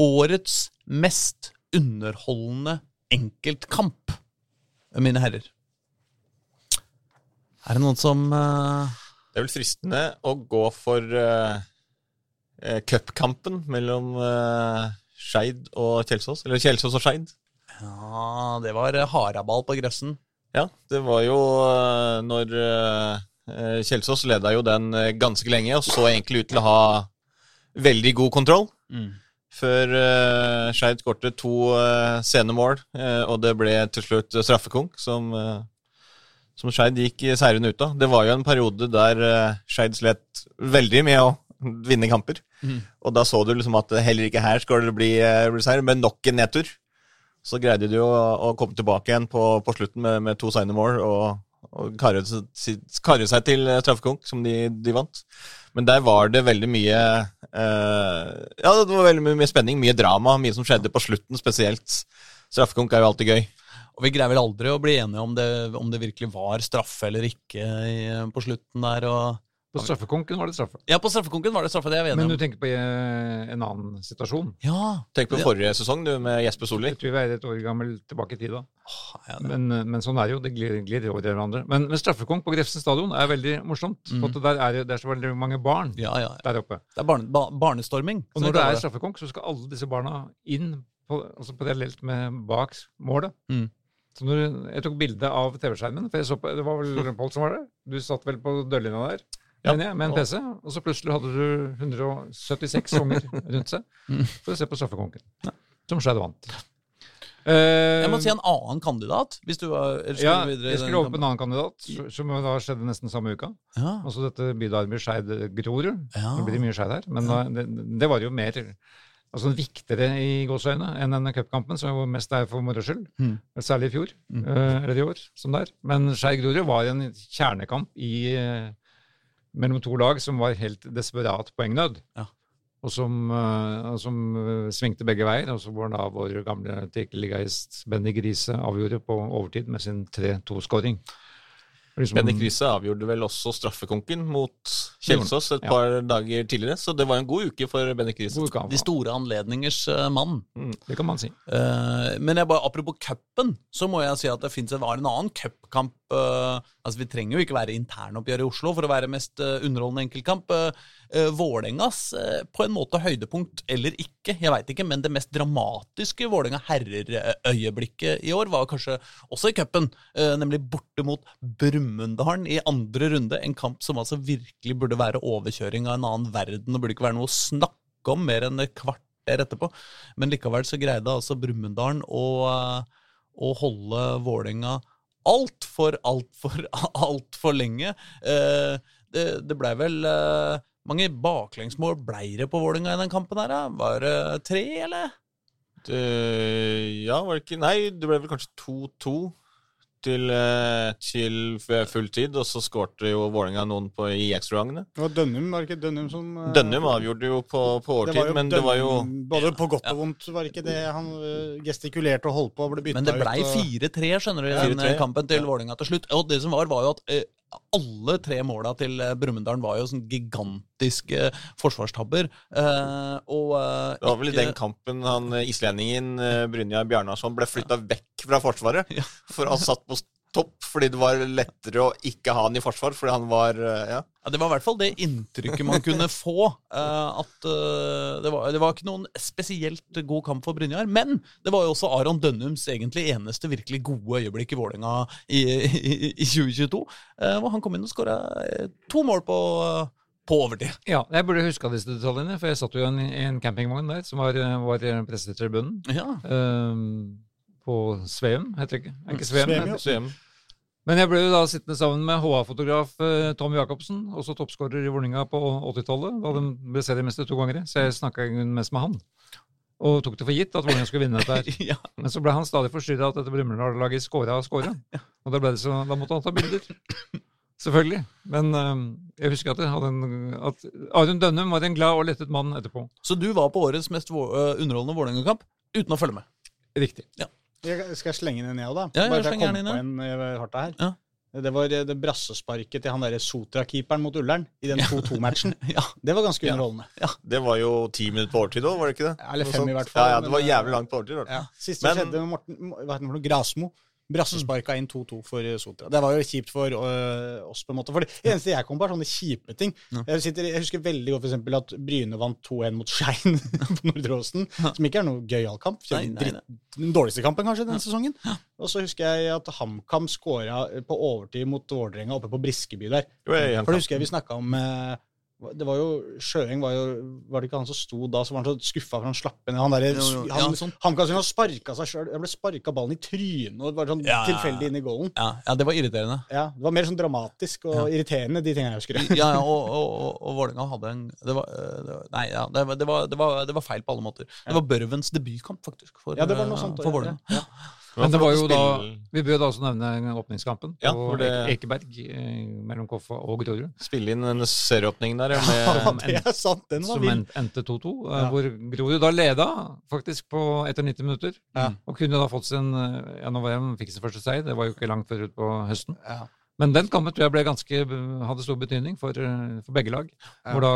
Årets mest underholdende enkeltkamp, mine herrer. Er det noen som Det er vel fristende å gå for uh, cupkampen mellom uh, Skeid og Kjelsås. Eller Kjelsås og Skeid. Ja, det var haraball på grøssen. Ja, det var jo uh, når uh, Kjelsås leda jo den ganske lenge, og så egentlig ut til å ha veldig god kontroll. Før uh, Skeid skårte to uh, sene mål, og det ble til slutt straffekonk, som, som Skeid gikk seirende ut av. Det var jo en periode der uh, Skeid slet veldig med å vinne kamper. Mm. Og da så du liksom at heller ikke her skal det bli, uh, seier, men nok en nedtur. Så greide de jo å, komme tilbake igjen på, på slutten med, med to seine mål og, og karre, karre seg til eh, straffekonk, som de, de vant. Men der var det veldig mye eh, Ja, det var veldig mye spenning, mye drama, mye som skjedde på slutten spesielt. Straffekonk er jo alltid gøy. Og vi greier vel aldri å bli enige om det, om det virkelig var straffe eller ikke i, på slutten der. Og... På straffekonken var det straffe. Ja, på straffekonken var det straffe, det er vi Men du tenker på eh, en annen situasjon. Ja, Tenk på Ja. forrige sesong, du, med Jesper Solli. Jeg tror vi er et år gammel tilbake i tid da. ja. Men, eh, men sånn er det jo. Det glir, glir over i hverandre. Men, men straffekonk på Grefsen stadion er veldig morsomt. Mm. For at der er, det er så veldig mange barn ja, ja. der oppe. Det er barne, ba, barnestorming. Og når det er straffekonk, så skal alle disse barna inn på, altså parallelt med bak målet. Mm. Så når jeg tok bilde av TV-skjermen, for jeg så på, det var vel Pål som var der, du satt vel på dørlinja der, Ja. mener jeg, med en PC, og så plutselig hadde du 176 unger rundt seg Mm. for å se på straffekonken, som Skeid vant. Uh, Jeg må si en annen kandidat. Hvis du var, ja, videre jeg skulle over på en annen kandidat, som da skjedde nesten samme uka. Ja, Altså dette bydarmet Skeid-Grorud. ja. Det blir mye Skeid her, men da, det, det var jo mer altså viktigere i gåseøyne enn denne cupkampen, som jo mest er for moro skyld. Mm. Særlig i fjor, Mm. eh, eller i år, som der. Men Skeid-Grorud var en kjernekamp i, eh, mellom to lag som var helt desperat poengnød. Ja. Og som, eh, og som svingte begge veier, og så hvor da vår gamle trikkeligaist Benny Grise avgjorde på overtid med sin 3-2-skåring. Liksom- Bendik Riise avgjorde vel også straffekonken mot Kjelsås et Ja. par dager tidligere, så det var en god uke for Bendik Riise. De store anledningers eh, mann. Det kan man si. Uh, men jeg bare, apropos cupen, så må jeg si at det fins en, var en annen cupkamp eh, Altså, Vi trenger jo ikke være internoppgjør i Oslo for å være mest eh, underholdende enkeltkamp. Vålerengas eh, på en måte høydepunkt eller ikke, jeg veit ikke, men det mest dramatiske Vålerenga herrer-øyeblikket i år var kanskje også i cupen, eh, nemlig borte mot Brumunddalen i andre runde. En kamp som altså virkelig burde være overkjøring av en annen verden og burde ikke være noe å snakke om mer enn et kvarter etterpå. Men likevel så greide altså Brumunddalen å, eh, å holde Vålerenga altfor, altfor, altfor lenge. Eh, det det blei vel eh, mange baklengsmål blei det på Vålerenga i den kampen her? da? Var det tre, eller? Det, ja, var det ikke Nei, det ble vel kanskje 2-2 til, eh, til fulltid, og så skårte jo Vålerenga noen på, i ekstragangene. Det var Dønnum, var det ikke Dønnum som eh, Dønnum avgjorde jo på, på overtid, jo men det var jo Både på godt og vondt, var det ikke det han eh, gestikulerte og holdt på og ble bytta Men det blei 4-3, skjønner du, i den 4-3, kampen til ja. Vålerenga til slutt. Og det som var, var jo at alle tre måla til eh, Brumunddal var jo sånn gigantiske forsvarstabber. Eh, og eh, det var vel i den kampen han eh, islendingen Brynja Brynjar Bjarnason ble flytta vekk fra Forsvaret. For han satt på topp fordi det var lettere å ikke ha han i forsvar, fordi han var eh, ja. Ja, Det var i hvert fall det inntrykket man kunne få. eh, at eh, det, var, det var ikke noen spesielt god kamp for Brynjar. Men det var jo også Aron Dønnums egentlig eneste virkelig gode øyeblikk i Vålerenga i, i, i 2022. eh, hvor han kom inn og skåra to mål på, på overtid. Ja, jeg burde huska disse detaljene, for jeg satt jo i en, en campingvogn der som var, var pressetribunen. Ja. Um, på Sveum, heter det ikke? Er ikke Sveum? Sveum, ja. det? Men jeg ble jo da sittende sammen med HA-fotograf eh, Tom Jacobsen, også toppskårer i Vålerenga på 80-tallet, da de ble seriemester to ganger. Så jeg snakka mest med han. og tok det for gitt at Vålerenga skulle vinne dette her. ja. Men så ble han stadig forstyrra at dette Brumunddal-laget scora og scora. Og da, ble det så, da måtte han ta bilder. Selvfølgelig. Men øh, jeg husker at, jeg en, at Arun Dønnum var en glad og lettet mann etterpå. Så du var på årets mest øh, underholdende Vålerenga-kamp uten å følge med? Riktig. Jeg skal jeg slenge den inn, jeg òg, da? Ja, ja, Bare for jeg kom gjerne på inn, en eh, harta her. Ja. Det var eh, det brassesparket til han derre Sotra-keeperen mot Ullern i den 2-2-matchen. Ja. Det var ganske Ja. underholdende. Det var jo ti minutter på overtid òg, var det ikke det? Ja, eller fem i hvert fall, Ja, ja, det var jævlig eh, langt på overtid. Ja. Siste Men- skjedde med Morten hva heter han for noe, Grasmo. Brassesparka inn 2-2 for eh, Sotra. Det var jo kjipt for øh, oss, på en måte. For det eneste jeg kom på, er sånne kjipe ting. Ja. Jeg, sitter, jeg husker veldig godt for at Bryne vant 2-1 mot Skein på Nordre Åsen. Som ikke er noe gøyal kamp. Nei, nei, Den dårligste kampen kanskje denne sesongen. Og så husker jeg at HamKam skåra på overtid mot Vålerenga oppe på Briskeby der. For det husker jeg vi snakka om eh, det var jo, Sjøeng var jo Var det ikke han som sto da, så var han så skuffa for han slapp ned. Han derre Jo, jo, ja, han, sånn. HamKam som sparka seg sjøl. han ble sparka ballen i trynet og var sånn Ja, ja, ja. tilfeldig inn i goalen. Ja, ja, det var irriterende. Ja, Det var mer sånn dramatisk og irriterende, de tingene jeg husker. Ja, ja og, og, og, og Vålerenga hadde en det var, øh, det var, Nei, ja, det, var, det, var, det, var, det var feil på alle måter. Det var Børvens debutkamp, faktisk, for, Ja, det var noe sånt. for ja, Vålerenga. ja. Men det var jo da Vi bør da også nevne åpningskampen Ja, på det- Ekeberg eh, mellom Koffa og Grorud. Spille inn en serieåpning der, ja, Ja, det er sant. Den var Som vild. endte 2-2. eh, Ja. Hvor Grorud da leda faktisk på etter 90 minutter. Ja. Og kunne da fått sin Ja, nå var jeg, fikk sin første seier. Det var jo ikke langt før ut på høsten. Ja. Men den kampen tror jeg ganske, hadde stor betydning for, for begge lag. Ja. Hvor da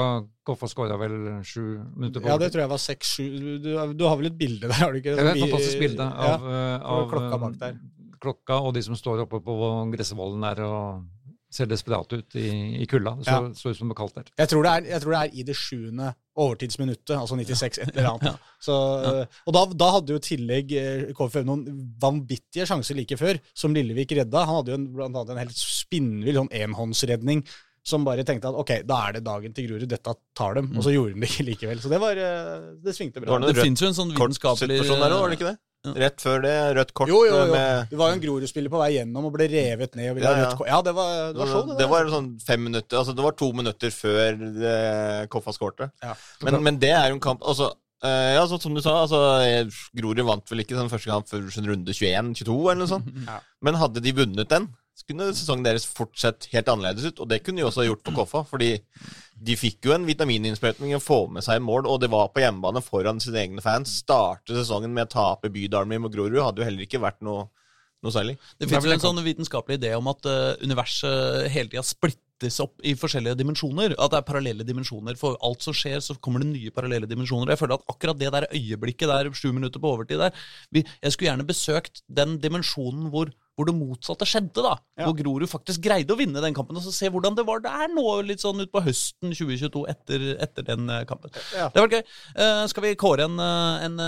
Koffa skåra vel sju minutter på Ja, det tror jeg var seks-sju. Du, du har vel et bilde der, har du ikke? Det er et fantastisk bilde av, ja, av klokka bak der. klokka og de som står oppe på gressvollen der og ser desperate ut i, i kulda. Det så, Ja. så ut som det var kaldt der. Jeg tror, det er, tror det er i det sjuende overtidsminuttet, altså 96, et eller annet. Så, og da, da hadde jo i tillegg eh, KFM noen vanvittige sjanser like før, som Lillevik redda. Han hadde jo en, blant annet en helt spinnvill sånn enhåndsredning som bare tenkte at ok, da er det dagen til Grorud, dette tar dem. Og så gjorde de det ikke likevel. Så det var eh, Det svingte bra. Det, Det fins jo en sånn vitenskapelig situasjon der òg, var det ikke det? Rett før det, rødt kort Jo, jo, jo. med Det var jo en Grorud-spiller på vei gjennom og ble revet ned. Og ville Ja, ha ja. rødt kort. ja, det var, det var sånn. det. det var altså. sånn fem minutter Altså det var to minutter før eh, Koffa skårte. Ja. Men, men det er jo en kamp Altså, eh, ja, så som du sa, altså, eh, Grorud vant vel ikke den første kamp før sånn runde 21-22, eller noe sånt. Ja. Men hadde de vunnet den, så kunne sesongen deres fortsett helt annerledes ut. Og det kunne de også gjort på Koffa, fordi de fikk jo en vitamininnsprøytning å få med seg mål, og det var på hjemmebane foran sine egne fans. Starte sesongen med å tape Bydalen mot Grorud hadde jo heller ikke vært noe, noe særlig. Det fins vel en sånn vitenskapelig idé om at uh, universet hele tida splittes opp i forskjellige dimensjoner. At det er parallelle dimensjoner. For alt som skjer, så kommer det nye parallelle dimensjoner. Jeg føler at akkurat det der øyeblikket der, sju minutter på overtid der vi, Jeg skulle gjerne besøkt den dimensjonen hvor, hvor det motsatte skjedde, da. Ja. Hvor Grorud faktisk greide å vinne den kampen. Og så se hvordan det var der nå, litt sånn utpå høsten 2022 etter, etter den eh, kampen. Ja. Det var gøy. Uh, skal vi kåre en, eh, en,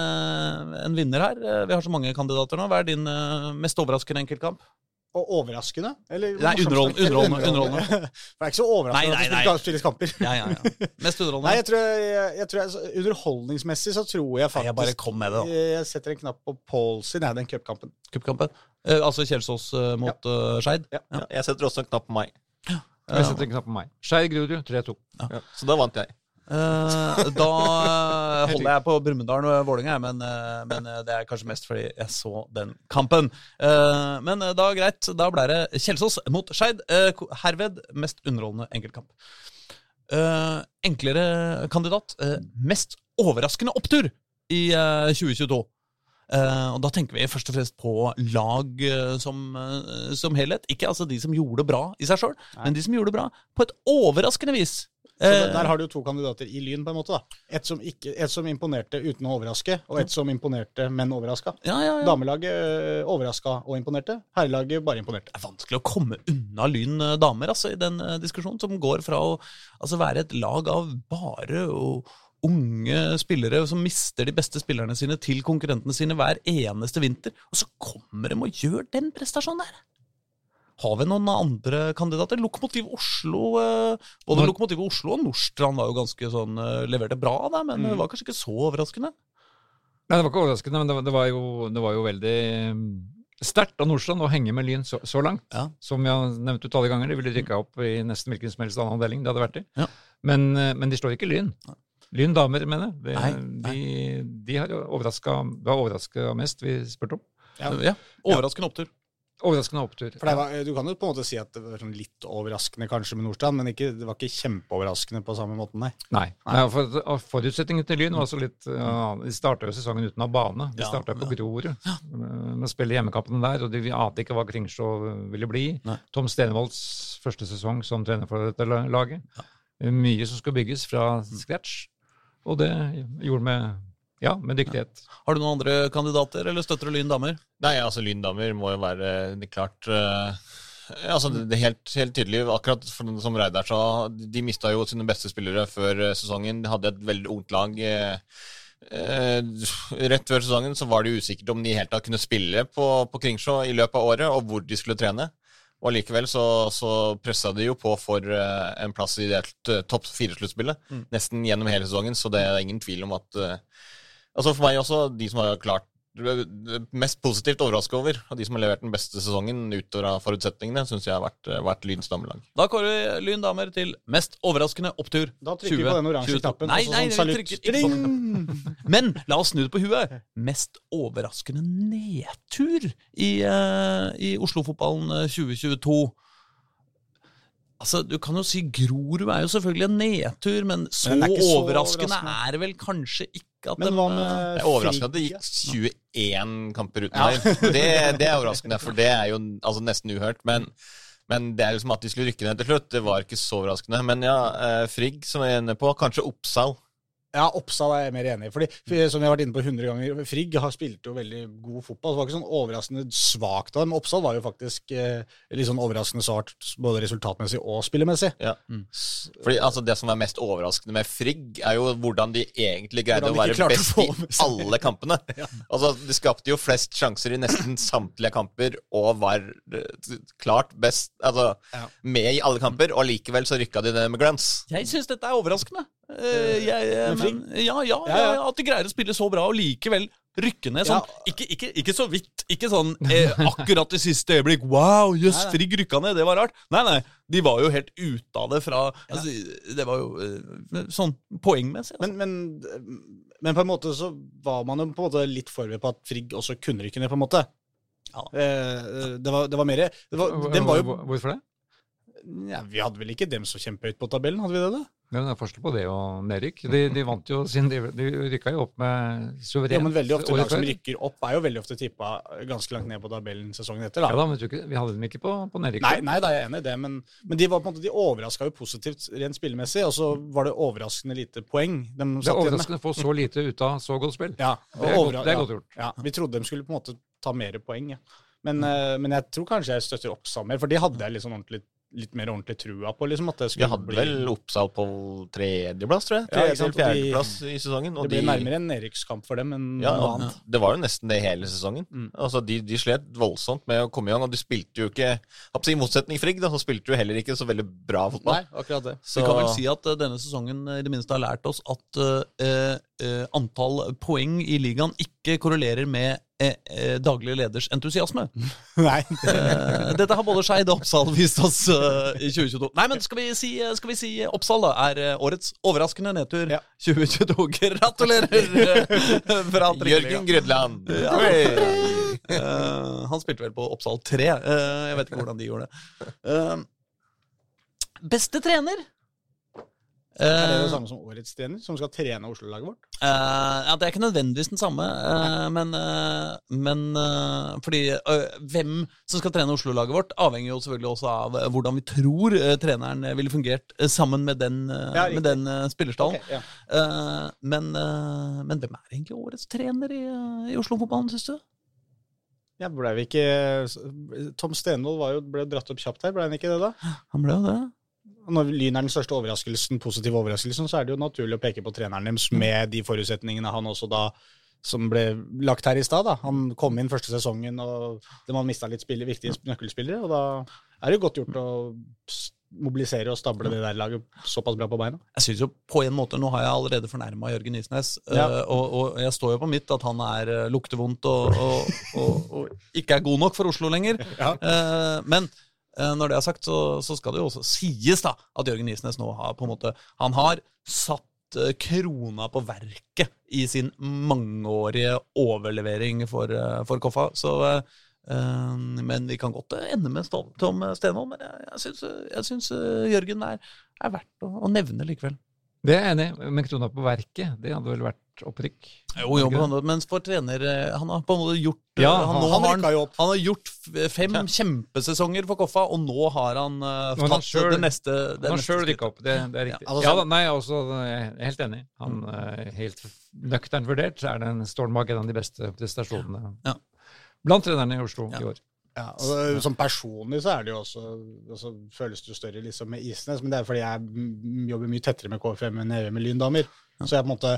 en vinner her? Vi har så mange kandidater nå. Hva er din mest overraskende enkeltkamp? Og overraskende? Eller Nei, underholdende, underholdende, underholdende. For det er ikke så overraskende Nei, nei, at det nei. spilles- kamper. Ja, ja, ja. Mest Nei, underholdende? jeg tror, jeg, jeg tror jeg, Underholdningsmessig så tror jeg Nei, faktisk jeg bare kom med det, da. Jeg setter en knapp på Paul sin, den cupkampen. Cupkampen. Eh, altså Kjelsås eh, mot eh, Skeid? Ja. Ja, jeg setter også en knapp på meg. Jeg setter en knapp på meg. Skeid Grorud 3-2. Ja, så da vant jeg. Eh, da holder jeg på Brumunddal og Vålerenga, men, eh, men eh, det er kanskje mest fordi jeg så den kampen. Men da greit, da ble det Kjelsås mot Skeid. Herved mest underholdende enkeltkamp. Enklere kandidat. mest overraskende opptur i eh, 2022. Eh, og da tenker vi først og fremst på lag som, som helhet. Ikke altså de som gjorde det bra i seg sjøl, men de som gjorde det bra på et overraskende vis. Så Eh, der, har du jo to kandidater i Lyn, på en måte. da. Et som, ikke, et som imponerte uten å overraske, og et som imponerte, men overraska. ja, ja, ja. Damelaget øh, overraska og imponerte. Herrelaget bare imponerte. Det er vanskelig å komme unna Lyn eh, damer altså, i den eh, diskusjonen, som går fra å altså, være et lag av bare og unge spillere som mister de beste spillerne sine til konkurrentene sine hver eneste vinter, og så kommer de og gjør den prestasjonen der. Har vi noen andre kandidater? Lokomotiv Oslo eh, Både Når- Lokomotiv Oslo og Nordstrand var jo ganske sånn eh, leverte bra, da, men det Mm. var kanskje ikke så overraskende. Nei, det var ikke overraskende, men det var, det var, jo, det var jo veldig mm, sterkt av Nordstrand å henge med Lyn så, så langt. Ja. Som jeg har nevnt utallige ganger, de ville rykka opp i nesten hvilken som helst annen avdeling det hadde vært i. Ja. Men, eh, men de slår ikke Lyn. Lyn damer, mener jeg. De, Nei, De, de har Det overraska mest, vi spurte om. Ja. Ja. Overraskende opptur. Overraskende opptur. For det var, du kan jo på en måte si at det var sånn litt overraskende kanskje med Nordstrand, men ikke, det var ikke kjempeoverraskende på samme måten, nei. Nei. Nei for, forutsetningen til Lyn var også litt ja, De starta jo sesongen uten å ha bane. De Ja, starta på ja. Grorud Ja. med å spille hjemmekampene der, og de ante ikke hva Kringsjå ville bli. Nei. Tom Stenvolds første sesong som trener for dette laget. laget. Mye som skulle bygges fra scratch, og det gjorde med, ja, med dyktighet. Har du noen andre kandidater, eller støtter du Lyn damer? Nei, altså Lyn damer må jo være det klart uh, altså det det er helt, helt tydelig. Akkurat for, som Reidar sa, de mista jo sine beste spillere før eh, sesongen. De hadde et veldig ungt lag. Uh, eh, rett før sesongen så var det usikkert om de i hele tatt kunne spille på, på Kringsjå i løpet av året, og hvor de skulle trene. Og allikevel så, så pressa de jo på for eh, en plass i det topp fire-sluttspillet nesten gjennom hele sesongen, så det er ingen tvil om at eh, Altså For meg også, de som har klart mest positivt overraska over, og de som har levert den beste sesongen utover av forutsetningene, syns jeg har vært, vært Lyns damelag. Da kårer vi Lyn damer til mest overraskende opptur. Da trykker vi på den oransje 2022. knappen. Nei, og så nei, sånn salutt. Men la oss snu det på huet. Mest overraskende nedtur i, uh, i Oslo-fotballen eh, 2022. Altså, Du kan jo si Grorud er jo selvfølgelig en nedtur, men så, Men er så overraskende, overraskende. er det vel kanskje ikke at Men hva med Det er overraskende at det gikk 21 kamper uten meg. Det, det er overraskende, for det er jo altså, nesten uhørt. Men, men det er liksom at de skulle rykke ned til slutt, det var ikke så overraskende. Men ja, eh, Frigg, som jeg er inne på, kanskje Oppsal. Ja, Oppsal er jeg mer enig i. Fordi, som jeg har vært inne på 100 ganger, Frigg har spilt jo veldig god fotball. Det var ikke sånn overraskende svakt av dem. Oppsal var jo faktisk eh, litt sånn overraskende svart både resultatmessig og spillemessig. Ja. Fordi altså, Det som er mest overraskende med Frigg, er jo hvordan de egentlig greide de å være best å i alle kampene. Altså, De skapte jo flest sjanser i nesten samtlige kamper og var eh, klart best altså, Ja. med i alle kamper, og likevel så rykka de det med glans. Jeg syns dette er overraskende. Eh, jeg, eh, Med Frigg? men, ja, ja, ja, Ja, ja. At de greier å spille så bra og likevel rykke ned sånn. Ja. Ikke, ikke, ikke så vidt. Ikke sånn eh, akkurat i siste øyeblikk. Wow, jøss. Frigg rykka ned. Det var rart. Nei, nei. De var jo helt ute av det fra altså, Det var jo eh, sånn poengmessig. Altså. Men, men, men på en måte så var man jo på en måte litt forberedt på at Frigg også kunne rykke ned, på en måte. Ja. Eh, det, var, det var mer det var, Den var jo Hvorfor det? ja, Vi hadde vel ikke dem så kjempehøyt på tabellen, hadde vi det? da? Det er forskjell på det og nedrykk. De, de vant jo sin De, de rykka jo opp med suverent Ja, men veldig ofte lag som rykker opp, er jo veldig ofte tippa ganske langt ned på tabellen sesongen etter. Ja da. da, men ikke, Vi hadde dem ikke på, på nedrykk. Nei, nei, da er jeg enig i det, men, men de var måte, de overraska jo positivt rent spillemessig, og så var det overraskende lite poeng de Det er overraskende å få så lite ut av så godt spill. Ja, Det er, godt, det er godt gjort. Ja, vi trodde de skulle på en måte ta mer poeng, ja. Men, eh, men jeg tror kanskje jeg støtter opp sammen, for de hadde jeg sånn ordentlig, litt mer ordentlig trua på. liksom at det Vi de hadde bli, vel Oppsal på tredjeplass, tror jeg. Ja, Tredje eller og de- fjerdeplass i sesongen. Og Det ble de, nærmere en nedrykkskamp for dem enn ja, noe annet. det var jo nesten det hele sesongen. Mm. Altså, de, de slet voldsomt med å komme i gang, og de spilte jo ikke I motsetning Frigg, da, så spilte jo heller ikke så veldig bra fotball. Nei, akkurat det. Vi kan vel si at eh, denne sesongen eh, i det minste har lært oss at eh, eh, antall poeng i ligaen ikke korrelerer med eh, eh, daglig leders entusiasme. Nei. Eh, dette har både Skeid og Oppsal vist oss eh, i 2022. Nei, men skal vi si, skal vi si Oppsal da er eh, årets overraskende nedtur Ja. 2022. Gratulerer eh, fra Jørgen Grydland. Ja. Eh, han spilte vel på Oppsal 3. Eh, jeg vet ikke hvordan de gjorde det. Eh, beste trener? Er det Eh, det samme som årets trener, som skal trene Oslo-laget vårt? Uh, ja, Det er ikke nødvendigvis den samme, uh, men, uh, men fordi hvem som skal trene Oslo-laget vårt, avhenger jo selvfølgelig også av hvordan vi tror treneren ville fungert sammen med den, Ja, med den spillerstallen. Okay, ja. Men, men hvem er egentlig årets trener i, i Oslo-fotballen, syns du? Ja, ble vi ikke Tom Stenvold jo, ble dratt opp kjapt her, ble han ikke det, da? Han ble jo det. Når Lyn er den største overraskelsen, positive overraskelsen, så er det jo naturlig å peke på treneren deres med de forutsetningene han også da som ble lagt her i stad. Han kom inn første sesongen, og de har mista litt spiller, viktige nøkkelspillere. og Da er det godt gjort å mobilisere og stable det der laget såpass bra på beina. Jeg synes jo på en måte, Nå har jeg allerede fornærma Jørgen Isnes, eh, Ja. og, og jeg står jo på mitt at han er lukter luktevondt og, og, og, ikke er god nok for Oslo lenger. Ja. Eh, men eh, når det er sagt, så, så skal det jo også sies da at Jørgen Isnes nå har på en måte Han har satt eh, krona på verket i sin mangeårige overlevering for, eh, for Koffa. Så, eh, eh, men vi kan godt eh, ende med Tom Stenholm. Men jeg, jeg syns, eh, Jørgen er, er verdt å, å nevne likevel. Det er jeg enig i. Men krona på verket, det hadde vel vært opprykk? Jo, jo, men, for trener eh, Han har på en måte gjort eh, Ja, han, han- han har. Han har gjort fem fem kjempesesonger for Koffa, og nå har han uh, tatt han selv- det neste det Han har sjøl rykka opp, det, det er riktig. altså, Ja, da, nei, også, jeg er helt enig. Han er Helt nøkternt vurdert så er den Stormbakk en av de beste prestasjonene Ja. blant trenerne i Oslo Ja. i år. Ja, og Som personlig så er det jo også også føles det jo større liksom med Isnes, men det er fordi jeg jobber mye tettere med KFM enn jeg gjør med Lyndamer. Så jeg på en måte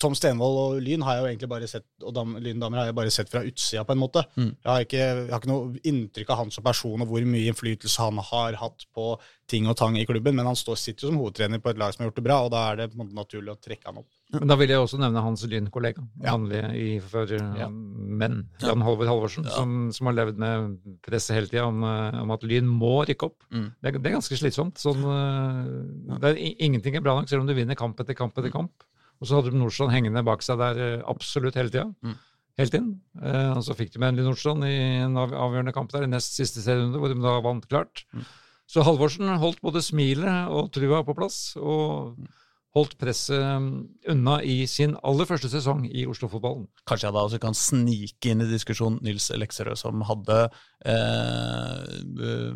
Tom Stenvold og Lyn har jeg jo egentlig bare sett og dam, Lyndamer har jeg bare sett fra utsida, på en måte. Mm. Jeg, har ikke, jeg har ikke noe inntrykk av han som person og hvor mye innflytelse han har hatt på ting og tang i klubben, men han står, sitter jo som hovedtrener på et lag som har gjort det bra, og da er det på en måte naturlig å trekke han opp. Men da vil jeg også nevne hans Lyn-kollega, Ja. vanlig i, for uh, Ja. menn, Jan Halvor Halvorsen, som, som har levd med presset hele tida om, uh, om at Lyn må rykke opp. Mm. Det, det er ganske slitsomt. Sånn, uh, det er, ingenting er bra nok, selv om du vinner kamp etter kamp etter kamp. Og så hadde de Nordstrand hengende bak seg der uh, absolutt hele tida. Mm. Helt inn. Uh, og så fikk de med endelig Nordstrand i en avgjørende kamp der, i nest siste serierunde, hvor de da vant klart. Mm. Så Halvorsen holdt både smilet og trua på plass. og holdt presset um, unna i sin aller første sesong i Oslo-fotballen. Kanskje jeg da også kan snike inn i diskusjonen Nils Lekserød, som hadde eh, eh,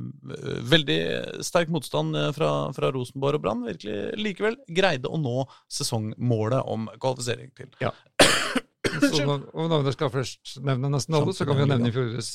veldig sterk motstand eh, fra, fra Rosenborg og Brann. Virkelig likevel greide å nå sesongmålet om kvalifisering til Så, og når vi skal først nevne nesten alle, så kan vi jo nevne fjorårets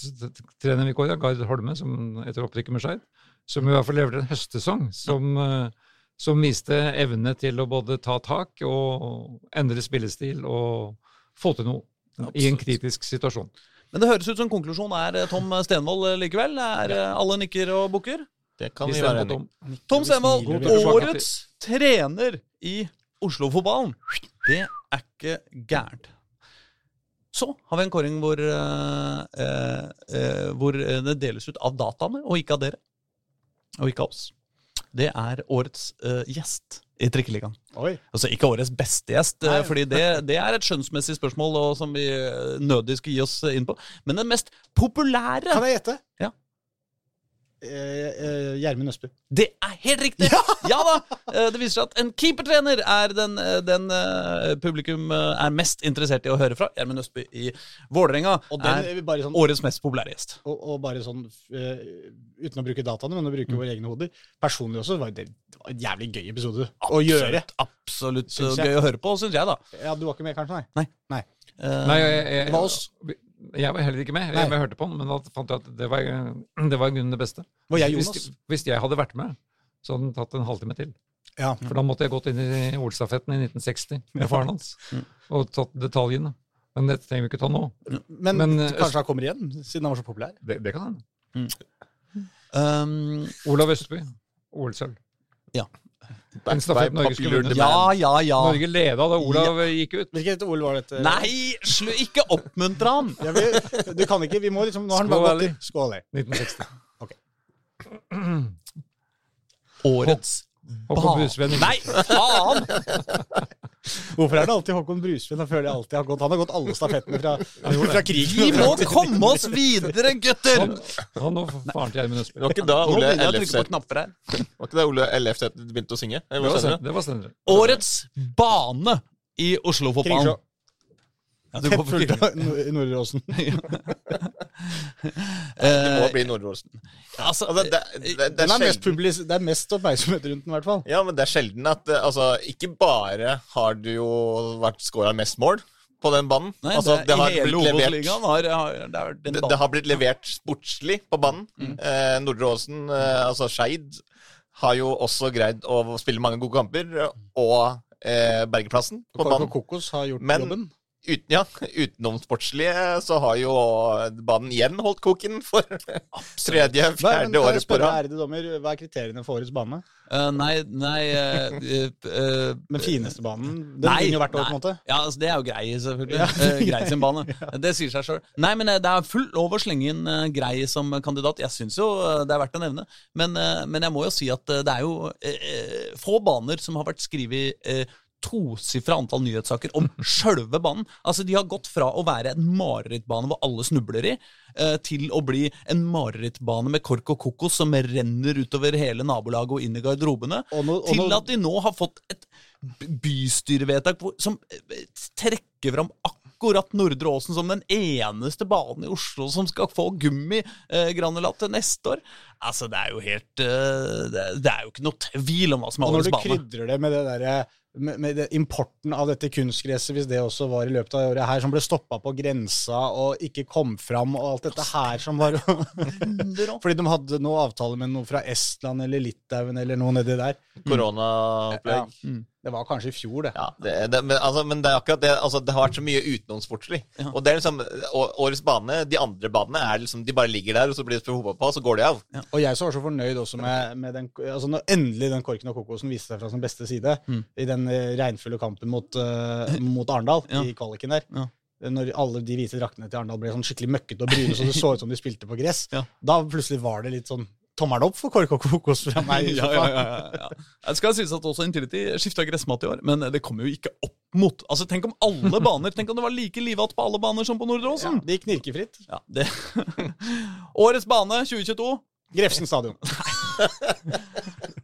trener Vikoria, Gard Holme, som etter opprykket med Skeid, som i hvert fall lever en høstsesong som, eh, som viste evne til å både ta tak og endre spillestil og få til noe i en kritisk situasjon. Men det høres ut som konklusjonen er eh, Tom Stenvold eh, likevel. Er ja. alle nikker og bukker? Det kan Vi være stemmer på enig. Tom. Tom Stenvold, årets trener i Oslo-fotballen. Det er ikke gærent. Så har vi en kåring hvor, eh, eh, eh, hvor eh, det deles ut av dataene, og ikke av dere. Og ikke av oss. Det er årets uh, gjest i Trikkeligaen. Altså ikke årets beste gjest, eh, Nei. fordi det, det er et skjønnsmessig spørsmål og som vi eh, nødig skal gi oss inn på. Men den mest populære Kan jeg gjette? Ja. Eh, eh, Gjermund Østby. Det er helt riktig! Ja, da! Eh, Det viser seg at en keepertrener er den, den publikum er mest interessert i å høre fra. Gjermund Østby i Vålerenga er bare sånn, årets mest populære gjest. og, og bare sånn Uten å bruke dataene, men å bruke våre egne hoder. Personlig også var det, det var en jævlig gøy episode å gjøre. Absolutt jeg. gøy å høre på, syns jeg, da. Ja, Du var ikke med, kanskje? Nei. nei. Nei, jeg, jeg, jeg, var oss. Jeg var heller ikke med. Jeg, jeg hørte på den, men da fant jeg at det var, det var i grunnen det beste. Var jeg, Hvis, hvis jeg hadde vært med, så hadde den tatt en halvtime til. Ja. For da måtte jeg gått inn i OL-stafetten i 1960 med faren hans Mm. og tatt detaljene. Men dette trenger vi ikke ta nå. Men, Men, eh, kanskje han kommer igjen, siden han var så populær? Det, det kan hende. um, Olav Østby, OL-sølv. Back En stafett Norge skulle vunnet. ja, ja, ja. Norge leda da Olav gikk ut. Hvilket OL var dette? Nei, slu, ikke oppmuntre han! Ja, vi, du kan ikke, vi må liksom Nå har han Skål, bare Ali. gått i Skål, Ali. 1960. Årets Håkon Brusveen. Nei, faen! Hvorfor er det alltid Håkon Brusveen? Han føler jeg alltid har gått Han har gått alle stafettene fra, fra krigen. Vi må komme oss videre, gutter! Han, han og faren til Gjermund Østby. Var ikke da Ole Ellefseth. Var ikke da Ole Ellefseth begynte å synge? Det var senere. Årets bane i Oslo-fotballen. Ja, du går for Fulgt av Nord- Nordre Åsen. Det må Eh, bli Nordåsen. altså, Altså, det, det, det, det, er mest, publis det er mest oppmerksomhet rundt den, i hvert fall. ja, men det er sjelden at eh, altså, Ikke bare har du jo vært scora mest mål på den banen. Nei, altså, det, har hele blitt levert har, har det den det, banen. det har blitt levert sportslig på banen. Mm. Eh, Nordre Åsen, eh, altså Skeid, har jo også greid å spille mange gode kamper. Og eh, Bergeplassen på banen. Kokos har gjort Men- jobben. Uten, ja, utenom sportslige så har jo banen igjen holdt koken for tredje, fjerde året på rad. ærede dommer, hva er kriteriene for årets bane? Uh, nei, nei uh, uh, Men fineste banen? Den Nei, vinner jo hvert år, på en måte. Ja, altså, det er jo Grei, selvfølgelig. Ja. Grei sin bane. Det sier seg sjøl. Nei, men det er fullt lov å slenge inn Grei som kandidat. Jeg syns jo det er verdt å nevne. Men, men jeg må jo si at det er jo få baner som har vært skrevet tosifra antall nyhetssaker om sjølve banen. Altså, De har gått fra å være en marerittbane hvor alle snubler i, eh, til å bli en marerittbane med kork og kokos som renner utover hele nabolaget og inn i garderobene, Og nå- og til at de nå har fått et bystyrevedtak som eh, trekker fram akkurat Nordre Åsen som den eneste banen i Oslo som skal få gummigranulat til neste år. Altså, det er jo helt eh, det, er- jo ikke noe tvil om hva som er Og når du krydrer det med det derre med, med det importen av dette kunstgresset, hvis det også var i løpet av året her, som ble stoppa på grensa og ikke kom fram, og alt dette her som var Fordi de hadde noe avtale med noe fra Estland eller Litauen eller noe nedi der. Koronaopplegg. Ja. Det var kanskje i fjor, det. Ja, det, det, men, altså, men det er akkurat det. Altså, det har vært så mye utenomsportslig. Og det er liksom Årets bane, de andre banene, er liksom, de bare ligger der, og så blir det hoppa på, og så går de av. Og jeg som var så fornøyd også med, med den altså Når endelig den korken og kokosen viste seg fra sin beste side i den eh, regnfulle kampen mot, uh, mot Arendal Ja. i kvaliken der Ja. Når alle de hvite draktene til Arendal ble sånn skikkelig møkkete og brune, så det så ut som de spilte på gress, Ja. da plutselig var det litt sånn tommelen opp for kork og kokos fra meg. Ja, ja, ja, ja, Jeg skal sies at også Intility skifta gressmat i år, men det kommer jo ikke opp mot Altså, Tenk om alle baner Tenk om det var like livatt på alle baner som på Nordre Ja, det gikk knirkefritt. Ja, det. Årets bane 2022 Grefsen stadion.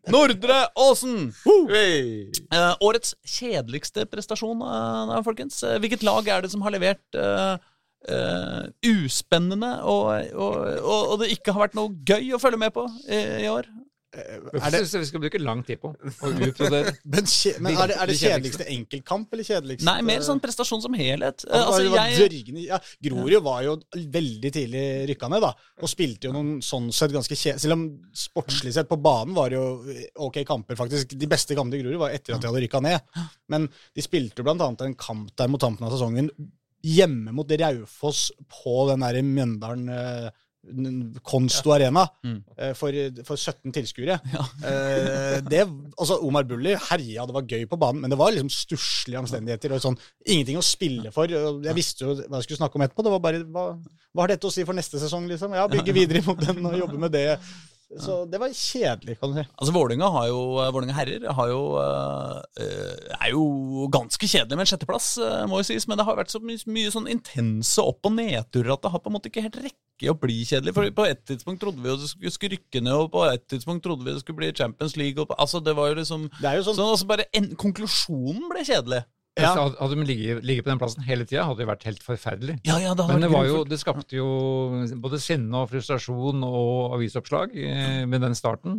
Nordre Åsen! Hey. Eh, årets kjedeligste prestasjon, eh, folkens. Hvilket lag er det som har levert eh, eh, uspennende og, og, og, og det ikke har vært noe gøy å følge med på i, i år? Er det, syns jeg vi skal bruke lang tid på å utbrodere. men men er det, er det kjedeligste. enkeltkamp eller kjedeligste Nei, mer sånn prestasjon som helhet. Eh, Altså, altså, var jeg, dørgende, ja, Grorud var jo veldig tidlig rykka ned, da. Og spilte jo noen sånn sett ganske kjedelig Selv om sportslig sett på banen var det jo ok kamper, faktisk. De beste kampene til Grorud var etter at de hadde rykka ned. Men de spilte jo blant annet en kamp der mot tampen av sesongen hjemme mot Raufoss på den der Mjøndalen eh, Konsto Arena Mm. eh, for, for 17 tilskuere. Eh, det, altså Omar Bulli herja, det var gøy på banen, men det var liksom stusslige omstendigheter. og sånn, Ingenting å spille for. Jeg visste jo hva jeg skulle snakke om etterpå. Det var bare, hva, hva har dette å si for neste sesong? liksom? Ja, Bygge videre mot den og jobbe med det. Så det var kjedelig, kan du si. Altså Vålinga har jo, Vålinga herrer har jo, eh, er jo ganske kjedelig med en sjetteplass, eh, må jo sies. Men det har vært så mye, mye sånn intense opp- og nedturer at det har på en måte ikke helt rekke å bli kjedelig. For På et tidspunkt trodde vi jo det skulle, rykke ned, og på et tidspunkt trodde vi det skulle bli Champions League. Og, på- altså Det var jo liksom Det er jo sånn, Sånn altså bare en, Konklusjonen ble kjedelig. Ja. Hadde hadde de ligget, ligget på den plassen hele tida, hadde det vært helt forferdelig. Ja, ja, det Men det, var jo, det skapte jo både sinne og frustrasjon og avisoppslag eh, med den starten.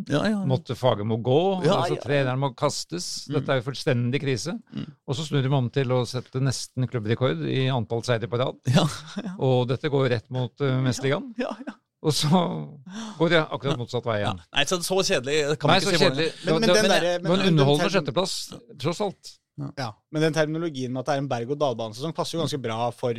Måtte Fagermo gå, Ja, altså treneren må kastes. Dette er jo fullstendig krise. Mm. Og så snur de om til å sette nesten klubbrekord i antall seire på rad. Ja, Og dette går rett mot uh, Mesterligaen. ja, ja. Og så går det akkurat motsatt vei igjen. Nei, så, så kjedelig kan Nei, man ikke si. Kjedelig. Men- men men, den men den underholdende sjetteplass, tross alt. Ja, Men den terminologien med at det er en berg-og-dal-banesesong, passer jo ganske bra for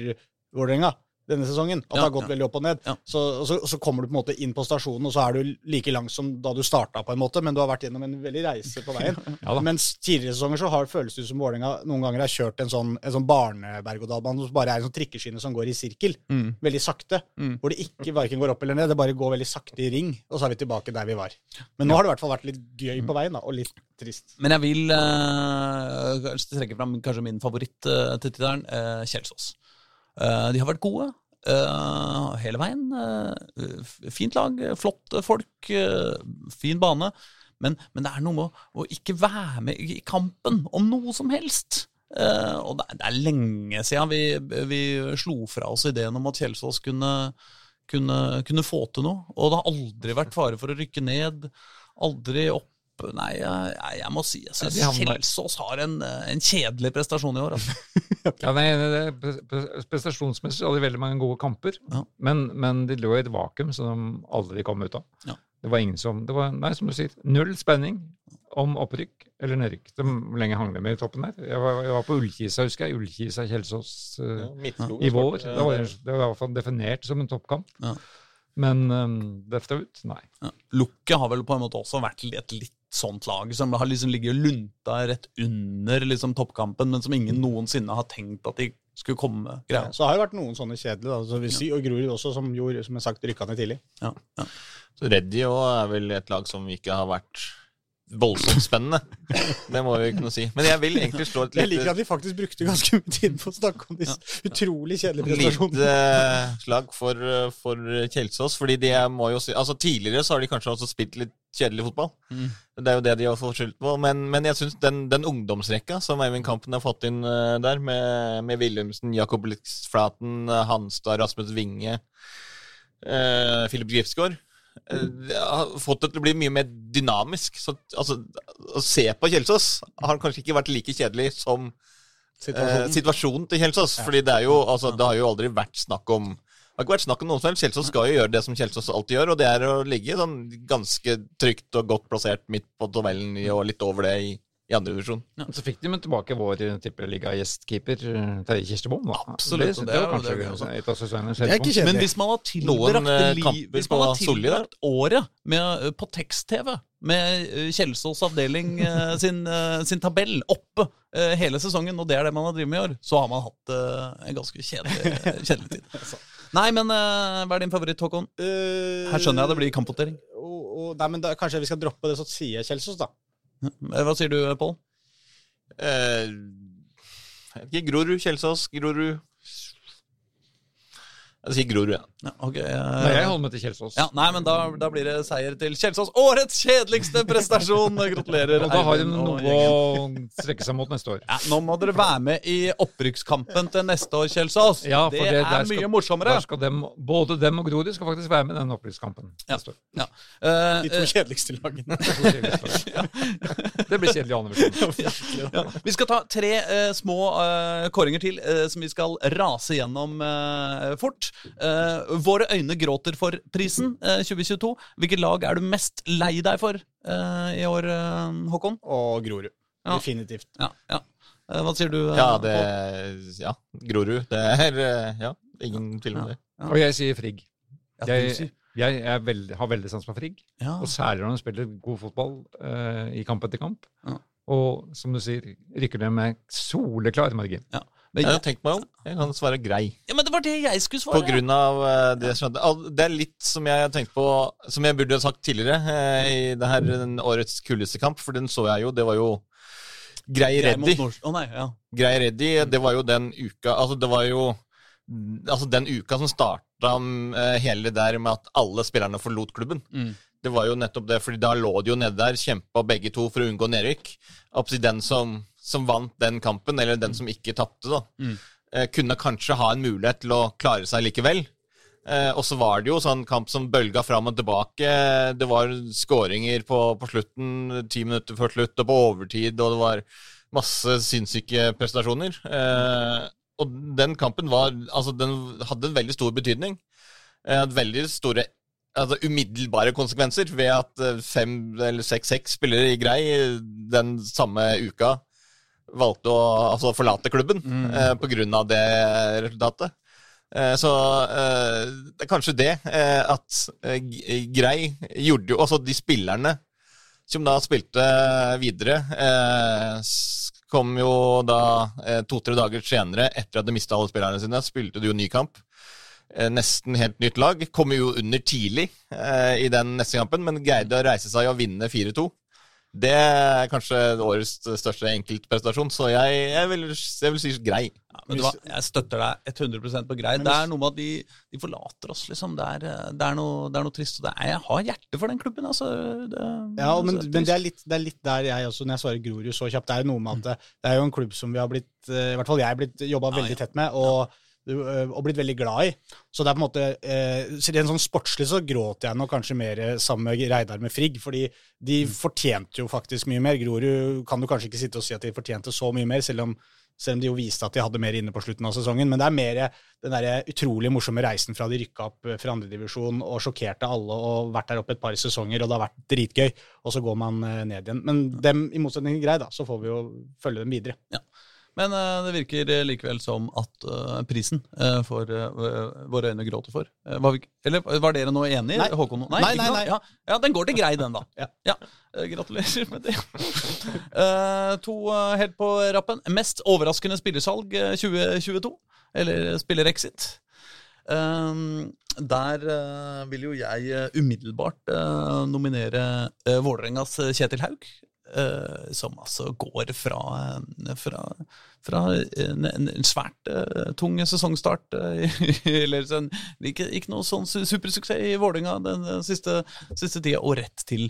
Vålerenga denne sesongen. At det har gått ja. veldig opp og ned. Ja. Så, og så, og så kommer du på en måte inn på stasjonen, og så er du like lang som da du starta, på en måte, men du har vært gjennom en veldig reise på veien. Ja. Mens tidligere sesonger så har, føles det ut som Vålerenga noen ganger har kjørt en sånn, en sånn barne-berg-og-dal-bane som bare er en sånn trikkeskinne som går i sirkel. Mm. Veldig sakte. Mm. Hvor det ikke verken går opp eller ned, det bare går veldig sakte i ring, og så er vi tilbake der vi var. Men nå har det i hvert fall vært litt gøy på veien, da, og litt trist. Men jeg vil eh, trekke fram kanskje min favoritt uh, til tittelen, uh, Kjelsås. Eh, de har vært gode eh, hele veien. Eh, fint lag, flotte folk, fin bane. Men, men det er noe med å, å ikke være med i kampen om noe som helst. Eh, og det er, det er lenge siden vi, vi slo fra oss ideen om at Kjelsås kunne, kunne, kunne få til noe. Og det har aldri vært fare for å rykke ned. Aldri opp. Nei, jeg, jeg, må si jeg syns Ja, Kjelsås har en, eh, en kjedelig prestasjon i år. Altså. Ja, nei, prestasjonsmessig hadde de veldig mange gode kamper, Ja. men, men de lå i et vakuum som de aldri kom ut av. Ja. Det var ingen som det var, Nei, som du sier, null spenning om opprykk eller nedrykk. De lenge hang de med i toppen der. Jeg var, jeg var på Ullkisa, husker jeg. Ullkisa Kjelsås uh, Ja, i vår. Det var, det var i hvert fall definert som en toppkamp. Ja. Men um, dette ut, nei. Ja. Lukket har vel på en måte også vært et litt sånt lag som har liksom ligget og lunta rett under liksom toppkampen, men som ingen noensinne har tenkt at de skulle komme. greia. Så det har jo vært noen sånne kjedelige, da. Så vi sier, og Grorud også, som gjorde, som jeg sagt, rykka ned tidlig. Ja, ja. Så Reddy er vel et lag som ikke har vært voldsomt spennende. Det må vi kunne si. Men jeg vil egentlig slå et Jeg liker at vi faktisk brukte ganske mye tid på å snakke om disse utrolig kjedelige prestasjonene. lite eh, slag for, eh, for Kjelsås. Fordi de må jo si Altså Tidligere så har de kanskje også spilt litt kjedelig fotball. Mm. Det er jo det de har fått skyld på. Men, men jeg syns den, den ungdomsrekka som Eivind Kampen har fått inn eh, der, med, med Wilhelmsen, Jakob Liksflaten, Hanstad, Rasmus Winge, uh, Filip Grifsgaard eh, har fått det til å bli mye mer dynamisk. Så, altså, å se på Kjelsås har kanskje ikke vært like kjedelig som eh, Situasjonen. situasjonen til Kjelsås. Fordi det jo, altså, det har jo aldri vært snakk om det har ikke vært snakk om noen som helst. Kjelsås skal jo gjøre det som Kjelsås alltid gjør, og det er å ligge sånn ganske trygt og godt plassert midt på tabellen og litt over det i, i andre divisjon. Så fikk de med tilbake vår eh, tippeliga-gjestkeeper eh, Terje Kirstebom. Absolutt, Det, det, det var det, kanskje det sesongenes Det er ikke kjedelig. Men hvis man har tilbrakt, eh, Solli året med, på tekst-TV med eh, Kjelsås avdeling eh, sin, eh, sin tabell oppe eh, hele sesongen, og det er det man har drevet med i år, så har man hatt eh, en ganske kjedelig, kjedelig tid. Nei, men eh, hva er din favoritt, Håkon? Eh, Her skjønner jeg det blir kampvotering. Nei, men da, Kanskje vi skal droppe det, så sier jeg Kjelsås, da. Eh, Hva sier du, Pål? Eh, Grorud, Kjelsås, Grorud Jeg sier Grorud, ja. Ja, ok, eh, Nei, jeg holder meg til Kjelsås. ja, nei, men da, da blir det seier til Kjelsås. Årets kjedeligste prestasjon! Gratulerer. Og da har de noe å strekke seg mot neste år. Ja, nå må dere være med i opprykkskampen til neste år, Kjelsås. Ja, for det, det- er skal- mye morsommere. Der skal dem, både dem og Grorud skal faktisk være med i den opprykkskampen neste år. Ja. Eh, De to kjedeligste lagene. Det blir kjedelig i andre versjon. Vi skal ta tre uh, små kåringer til som vi skal rase gjennom fort. Eh, Våre øyne gråter for-prisen eh, 2022. Hvilket lag er du mest lei deg for eh, i år, eh, Håkon? Og Grorud. Ja. Definitivt. Ja, ja. Eh, hva sier du? eh, Ja, det Ja, Grorud. Det er eh, Ja, ingen tvil om det. Og jeg sier Frigg. Ja, Jeg, jeg er veldig, har veldig sans for Frigg, ja. og særlig når de spiller god fotball eh, i kamp etter kamp. Ja. Og som du sier, rykker det med soleklar margin. Ja. Men, Jeg har tenkt meg om. Jeg kan svare grei. ja, men det var det jeg skulle På svare. grunn av eh, det jeg. Det er litt som jeg har tenkt på Som jeg burde ha sagt tidligere eh, i det her årets kuleste kamp, for den så jeg jo. Det var jo Grei ready. nei, ja. Grei Reddy, det var jo den uka Altså, det var jo Altså, den uka som starta eh, hele det der med at alle spillerne forlot klubben. Mm. Det var jo nettopp det, fordi da lå de jo nede der, kjempa begge to for å unngå nedrykk. Den som, som vant den kampen, eller den som ikke tapte, da, Mm. eh, kunne kanskje ha en mulighet til å klare seg likevel. Eh, og så var det jo sånn kamp som bølga fram og tilbake. Det var skåringer på, på slutten, ti minutter før slutt, og på overtid, og det var masse sinnssyke prestasjoner. Eh, og den kampen var Altså, den hadde en veldig stor betydning. Hadde veldig store altså, umiddelbare konsekvenser ved at fem eller seks-seks spillere i Grei den samme uka valgte å altså, forlate klubben Mm. eh, av det resultatet. Eh, så eh, det er kanskje det eh, at eh, Grei gjorde jo Altså de spillerne som da spilte videre, eh, kom jo da eh, to-tre dager senere, etter at de mista alle spillerne sine, spilte de jo ny kamp. Eh, nesten helt nytt lag. Kom jo under tidlig eh, i den neste kampen, men greide å reise seg og vinne 4-2. Det er kanskje årets største enkeltprestasjon, så jeg, jeg, vil, jeg vil si grei. Ja, men du hva, jeg støtter deg 100 på grei. Det er noe med at de, de forlater oss, liksom. Det er, det er, noe, det er noe trist. Og det er, jeg har hjerte for den klubben, altså. Det, Ja, men, altså, men det, er litt, det er litt der jeg også, når jeg svarer Grorud så kjapt, det er jo noe med at det, det er jo en klubb som vi har blitt, eh, i hvert fall jeg har blitt jobba Ja, veldig ja. tett med, og, og blitt veldig glad i. Så det er på en måte, eh, rent sånn sportslig så gråter jeg nok kanskje mer sammen med Reidar med Frigg, fordi de Mm. fortjente jo faktisk mye mer. Grorud kan du kanskje ikke sitte og si at de fortjente så mye mer, selv om, selv om de jo viste at de hadde mer inne på slutten av sesongen. Men det er mer den der utrolig morsomme reisen fra de rykka opp eh, fra andredivisjon og sjokkerte alle og vært der oppe et par sesonger, og det har vært dritgøy, og så går man eh, ned igjen. Men dem, i motsetning til Grei, da, så får vi jo følge dem videre. Men eh, det virker eh, likevel som at eh, prisen for våre øyne gråter for var vi, Eller var dere nå enige? Nei. Håkon? Nei, nei, nei, nei. Ja, ja, den går til grei, den, da. Ja. Eh, gratulerer med det. To helt på rappen. Mest overraskende spillersalg eh, 2022? Eller spillerexit? Der vil jo jeg umiddelbart nominere Vålerengas Kjetil Haug. Eh, som altså går fra, fra, fra en, en, svært uh, tung sesongstart eh, Eller sånn, ikke, ikke noe sånn supersuksess i Vålerenga den, den siste, siste tida, og rett til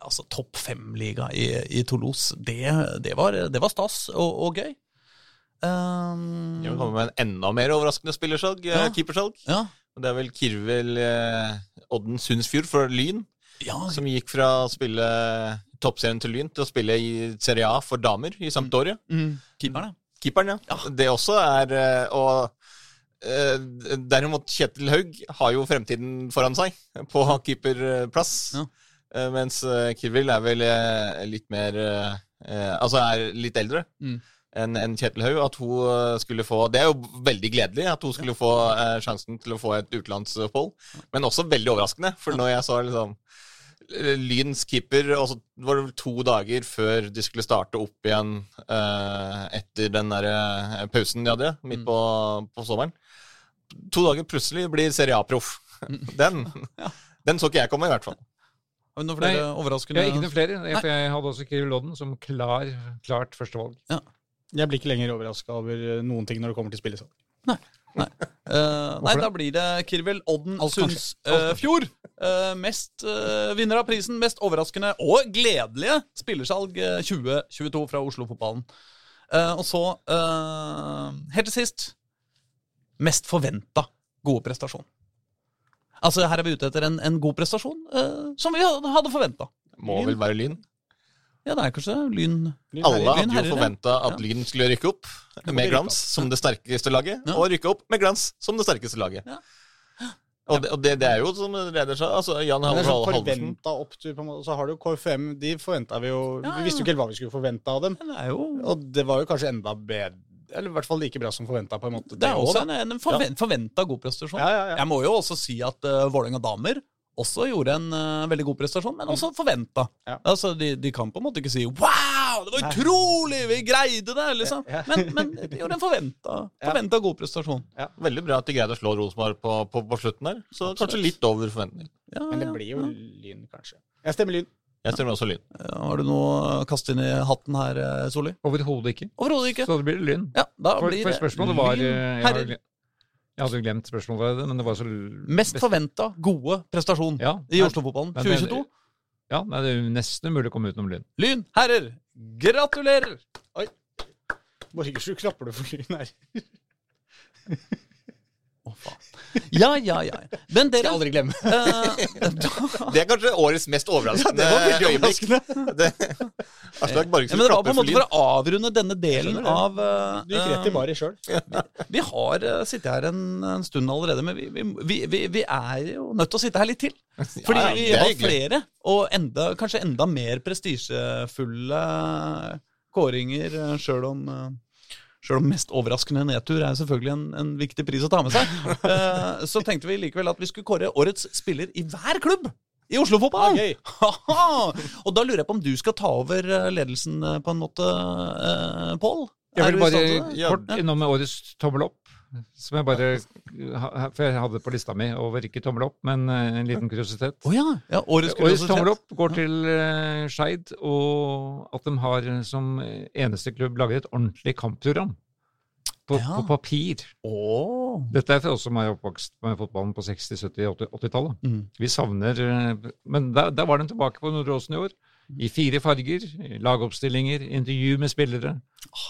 altså topp fem-liga i, i Toulouse. Det, det, var, det var stas og, og gøy. Um, Vi kommer med en enda mer overraskende spillersalg, Ja. keepersalg. ja, Og Det er vel Kirvel Odden Sundsfjord for Lyn, ja, som gikk fra å spille toppserien til Lyn til å spille i Serie A for damer i Sampdoria. mm, keeperen, ja. Keeperen, ja. Det også er eh, Og eh, derimot Kjetil Haug har jo fremtiden foran seg på keeperplass. Ja. Eh, mens Kirvil er vel litt mer Altså er litt eldre Mm. enn en Kjetil Haug. At hun skulle få Det er jo veldig gledelig at hun skulle få eh, sjansen til å få et utenlandsopphold. Men også veldig overraskende, for når jeg så liksom Lyns keeper, altså, Det var vel to dager før de skulle starte opp igjen eh, etter den der eh, pausen de hadde midt på, på sommeren. To dager plutselig blir Serie A-proff. Den, den så ikke jeg komme, i hvert fall. Har vi noen flere Nei, overraskende ikke noen flere, Jeg, jeg hadde også Kirill Lodden som klar, klart førstevalg. Jeg blir ikke lenger overraska over eh, noen ting når det kommer til spillesalg. Eh, nei, da blir det Kirvel Odden. Sundsfjord. Uh, mest uh, vinner av prisen, mest overraskende og gledelige spillersalg eh, 2022 fra Oslo-fotballen. Og så, helt til sist, mest forventa gode prestasjon. Altså, her er vi ute etter en, en god prestasjon som vi hadde forventa. Må vel være Lyn. Ja, det er kanskje Lyn Lyn Alle. Lyn hadde jo forventa at Ja. Lyn skulle rykke opp med glans som det sterkeste laget, Ja. og rykke opp med glans som det sterkeste laget. Ja. Og, det, og det, det er jo som leder sa, altså Jan sånn Halvor Halvorsen forventa opptur, på en måte. Så har du KFM. De forventa vi jo Ja, Vi visste jo ikke helt hva vi skulle forvente av dem. Det er jo Og det var jo kanskje enda bedre Eller i hvert fall like bra som forventa, på en måte. Det er også, også en, en forven forventa god prestasjon. Ja, ja, ja. Jeg må jo også si at uh, Vålerenga damer også gjorde en uh, veldig god prestasjon, men også forventa. Ja. Altså, de, de kan på en måte ikke si 'wow, det var utrolig, vi greide det', liksom. Ja. Men, men de gjorde en forventa, forventa god prestasjon. Veldig bra at de greide å slå Rosenborg på, på, på slutten der. Så kanskje litt over forventning. Ja, Men det ja, blir jo ja. Lyn, kanskje. Jeg stemmer Lyn. Jeg stemmer også Lyn. Ja, Har du noe å kaste inn i hatten her, eh, Solli? Overhodet ikke. Overhodet ikke. Så det blir Lyn. Ja, da For, blir for det spørsmålet var Lyn eh, jeg, har, herrer. Jeg hadde jo glemt spørsmålet, allerede, men det var så Mest forventa gode prestasjon ja, i Oslo-fotballen 2022. Ja, nei, det er jo nesten umulig å komme utenom Lyn. Lyn herrer, gratulerer! Oi. Bare ikke så klapper du for Lyn her. Å, faen. Ja, ja, ja. Men Skal dere aldri glemme. eh, da- Det er kanskje årets mest overraskende det øyeblikk. Det, Aslak Ja, men det var på en måte for å avrunde denne delen av uh, Du gikk rett i eh, sjøl. Vi har uh, sittet her en, en stund allerede, men vi, vi, vi, vi, vi er jo nødt til å sitte her litt til. Fordi vi har flere, og enda, kanskje enda mer prestisjefulle kåringer, sjøl om uh, selv om mest overraskende nedtur er selvfølgelig en, en viktig pris å ta med seg, Uh, så tenkte vi likevel at vi skulle kåre årets spiller i hver klubb i Oslo-fotballen. Okay. Og da lurer jeg på om du skal ta over eh, ledelsen eh, på en måte, uh, Pål? Jeg vil bare kort innom med årets tommel opp. Som jeg bare For jeg hadde det på lista mi over ikke tommel opp, men eh, en liten kuriositet. Å ja. ja. Årets Årets tommel opp går til uh, Skeid, og at de har som eneste klubb laget et ordentlig kampprogram. På, Ja. på papir. Oh. Dette er for oss som er oppvokst med fotballen på 60-, 70-, 80 80-tallet. Mm. Vi savner eh, Men der, der var de tilbake på Nordåsen i år. I fire farger. Lagoppstillinger, intervju med spillere,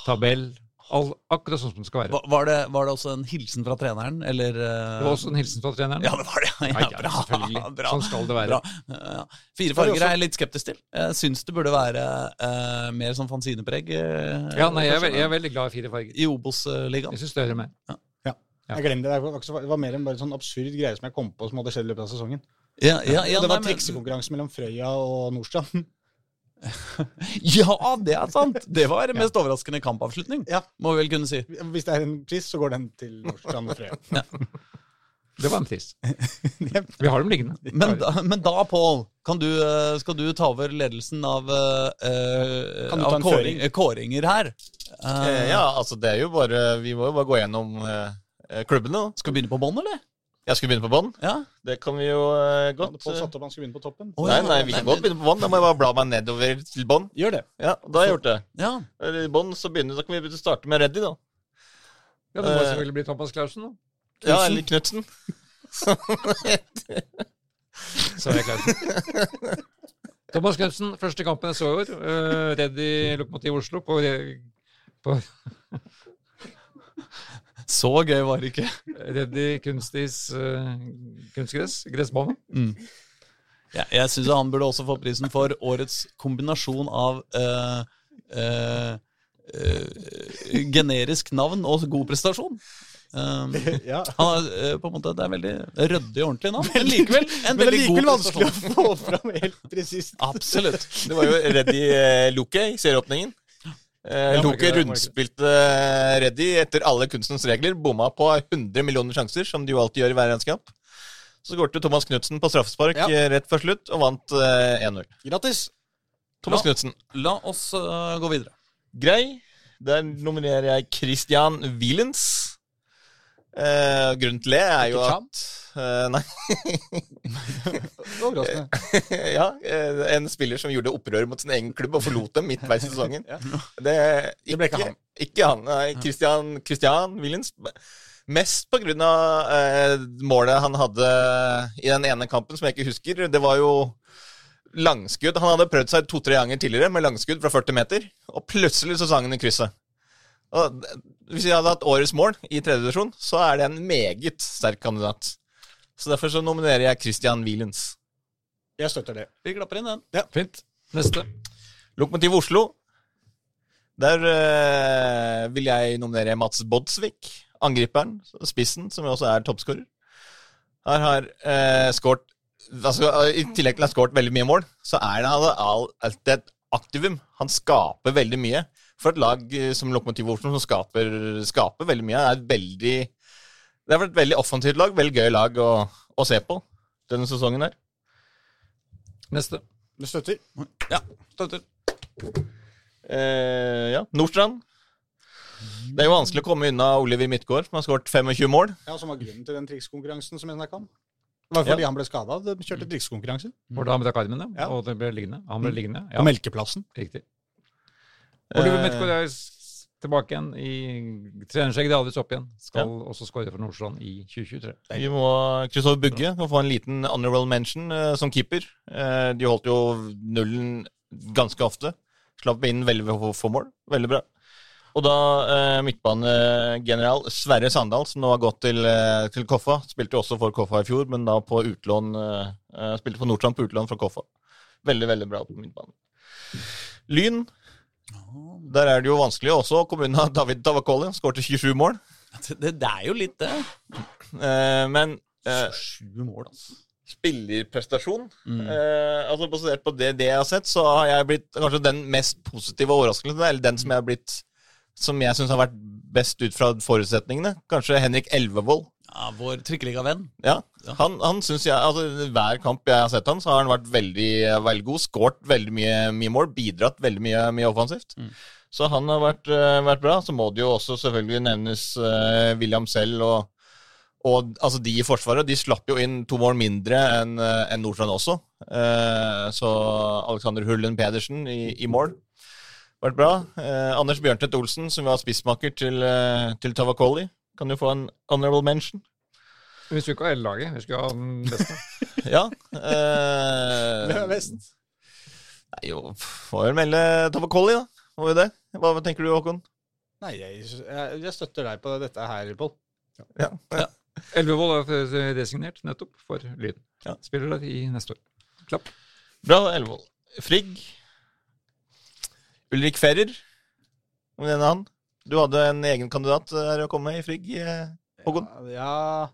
tabell. All, akkurat sånn som det skal være. Var, var, det, var det også en hilsen fra treneren, eller eh, Det var også en hilsen fra treneren. Ja, det var det. Ja, Ja, ja, bra. selvfølgelig. bra. Sånn skal det være. Bra. Ja. Fire farger er jeg litt skeptisk til. Jeg syns det burde være uh, mer sånn fanzinepreg. Uh, Ja, nei, jeg er, jeg er veldig glad i fire farger. i Obos-ligaen. Jeg syns det hører med. Ja. Jeg glemte det. Det var, mer enn bare en sånn absurd greie som jeg kom på som hadde skjedd i løpet av sesongen. Ja, ja, ja, det var triksekonkurranse mellom Frøya og Nordstrand. Ja, det er sant! Det var den mest overraskende kampavslutning, Ja. må vi vel kunne si. Hvis det er en pris, så går den til Nordstrand og Frøya. Det var en pris. Vi har dem liggende. Men da, men da Pål, kan du, eh, skal du ta over ledelsen av, uh, av kåring, kåringer her? Eh, Eh, ja, altså det er jo bare Vi må jo bare gå gjennom eh, klubbene. Skal vi begynne på bånn, eller? Jeg skulle begynne på bånn. Ja. Det kan vi jo uh, godt. Pål satt opp han skulle begynne på toppen. Oh, Nei, ja. nei, vi kan godt begynne på bånn. Da må jeg bare bla meg nedover til bånn. Gjør det. Ja, da har jeg gjort det. ja. I bånn så begynner da kan vi starte med Reddy, da. Ja, Det må uh, selvfølgelig bli Thomas Clausen, da. Ja, eller Knutsen. Så er jeg klar. Thomas Knutsen, første kampen jeg så i år. Uh, Reddy i Lokomotiv Oslo på, på Så gøy var det ikke. Redd i kunstis uh, kunstgress. Gressbane. Ja, jeg syns han burde også få prisen for årets kombinasjon av uh, uh, eh, generisk navn og god prestasjon. Um, Ja. han er, på en måte, det er veldig ryddig og ordentlig navn, men likevel en Men det er god likevel vanskelig å få fram helt presist. Absolutt. Det var jo Reddy uh, Loke i serieåpningen. Eh, Loke rundspilte eh, Reddy etter alle kunstens regler. Bomma på 100 millioner sjanser, som de jo alltid gjør i hver regnskap. Så skårte Thomas Knutsen på straffespark Ja. eh, rett før slutt og vant eh, 1-0. Grattis. Thomas. Knutsen. La oss uh, gå videre. Grei. Der nominerer jeg Christian Wielens. Eh, grunnen til det er jo at eh, Nei. Overraskende. ja, eh, en spiller som gjorde opprør mot sin egen klubb og forlot dem midtveis i sesongen. Ja. Det, Det ble ikke han. Ikke han. Nei, Christian, Christian Williams. Mest av eh, målet han hadde i den ene kampen, som jeg ikke husker. Det var jo langskudd. Han hadde prøvd seg to-tre ganger tidligere med langskudd fra 40 meter, og plutselig så sang han i krysset. Og hvis vi hadde hatt årets mål i tredje divisjon, så er det en meget sterk kandidat. Så derfor så nominerer jeg Christian Wilens. Jeg støtter det. Vi klapper inn den. Ja. Fint. Neste. Lokomotiv Oslo. Der øh, vil jeg nominere Mats Bodsvik, angriperen, spissen, som også er toppskårer. Han har øh, skåret altså, I tillegg til han har skåret veldig mye mål, så er det all- all- alltid et aktivum. Han skaper veldig mye. For et lag eh, som Lokomotiv Oslo, som skaper, skaper veldig mye, er et veldig Det har vært et veldig offensivt lag, veldig gøy lag å, å se på denne sesongen her. Neste. Du støtter? Ja, støtter. Eh, ja, Nordstrand. Det er jo vanskelig å komme unna Oliver Midtgaard, som har skåret 25 mål. Ja, Som var grunnen til den trikskonkurransen som jeg snakka om. Det var fordi han ble skada. Kjørte trikskonkurranse. Var da han ble armen, ja? Ja. Og det ble liggende? Han ble liggende, På ja. Melkeplassen. Riktig. Oliver Midtgaard er tilbake igjen i trenerskjegget gradvis opp igjen. Skal også skåre for Nordstrand i 2023. Vi må krysse over Bugge må få en liten honorable mention eh, som keeper. Eh, de holdt jo nullen ganske ofte. Slapp inn veldig få mål. Veldig bra. Og da eh, midtbanegeneral Sverre Sandal, som nå har gått til, eh, til Koffa. Spilte også for Koffa i fjor, men da på utlån eh, eh, Spilte for Nordstrand på utlån fra Koffa. Veldig, veldig bra på midtbanen. Lyn. Der er det jo vanskelig også Kommunen har David Tavakoli. Han skårte 27 mål. Det, det er jo litt det. Eh, men eh, Sju mål, altså. spillerprestasjon Mm. eh, altså Basert på det, det jeg har sett, så har jeg blitt kanskje den mest positive overraskelsen, eller den som jeg har blitt Som jeg syns har vært best ut fra forutsetningene. Kanskje Henrik Elvevold. Ja, Vår trikkeligavenn. Ja, han, han synes jeg altså Hver kamp jeg har sett han, så har han vært veldig, veldig god. Skåret veldig mye, mye mål. Bidratt veldig mye, mye offensivt. Mm. Så han har vært, eh, vært bra. Så må det jo også selvfølgelig nevnes uh, William selv og, og altså de i Forsvaret. De slapp jo inn to mål mindre enn en Nordstrand også. Eh, så Alexander Hullen Pedersen i, i mål. Vært bra. Eh, Anders Bjørntvedt Olsen, som var spissmaker til, til Tavakoli, kan jo få en honorable mention. Vi skulle ikke ha hele laget, vi skulle ha den beste. Ja. Eh, Hvem er best? Nei, jo, får vel melde Tavakoli, da. Må jo det. Hva tenker du, Håkon? Nei, jeg, jeg, støtter deg på dette her, Pål. Ja. ja. Elvevold er resignert nettopp for Lyden. Ja. Spiller der i neste år. Klapp. Bra, Elvevold. Frigg. Ulrik Ferrer. Om det er han. Du hadde en egen kandidat her å komme med i Frigg, eh, Håkon? Ja, ja,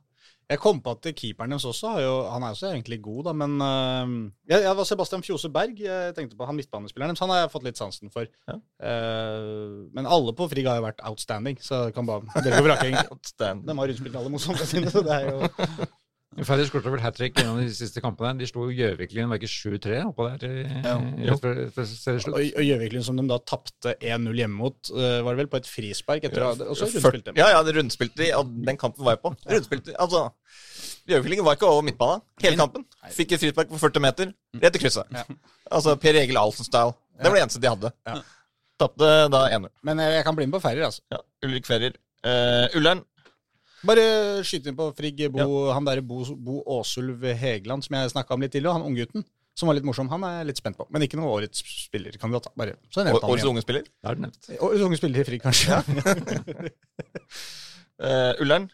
jeg kom på at keeperen deres også har jo Han er også egentlig god, da, men uh, jeg, jeg var Sebastian Fjose Berg. Jeg tenkte på han midtbanespilleren deres. Han har jeg fått litt sansen for. Ja. Uh, men alle på Frigg har jo vært outstanding, så det kan bare dere egentlig. Outstanding. De har rundspilt alle motstanderne sine, så det er jo Ferdig skåret vel hat trick gjennom de siste kampene. De slo Gjøviklin var ikke 7-3 oppå der til, Ja. i, før- før serieslutt. Og, og Gjøviklin, som de da tapte 1-0 hjemme mot, eh, var det vel på et frispark etter ja, og så rundspilte de. Ja, ja, det rundspilte de, og den kampen var jeg på. Rundspilte, altså Gjøviklingen var ikke over midtbanen hele kampen. Fikk et frispark på 40 meter, rett i krysset. Altså Per Egil Ahlsen-style. Det var det eneste de hadde. Ja. Tapte da 1-0. Men jeg, jeg kan bli med på Ferrer, altså. Ja, Ulrik Ferrer. Uh, Ullern. Bare skyte inn på Frigg Bo, han derre Bo, Bo Åsulv Hegeland, som jeg snakka om litt tidligere, han unggutten, som var litt morsom, han er jeg litt spent på. Men ikke noe årets spillerkandidat. da. Bare, så nevnte han Årets unge spiller. Da er det nevnt. Årets unge spiller i Frigg, kanskje. Uh, Ullern.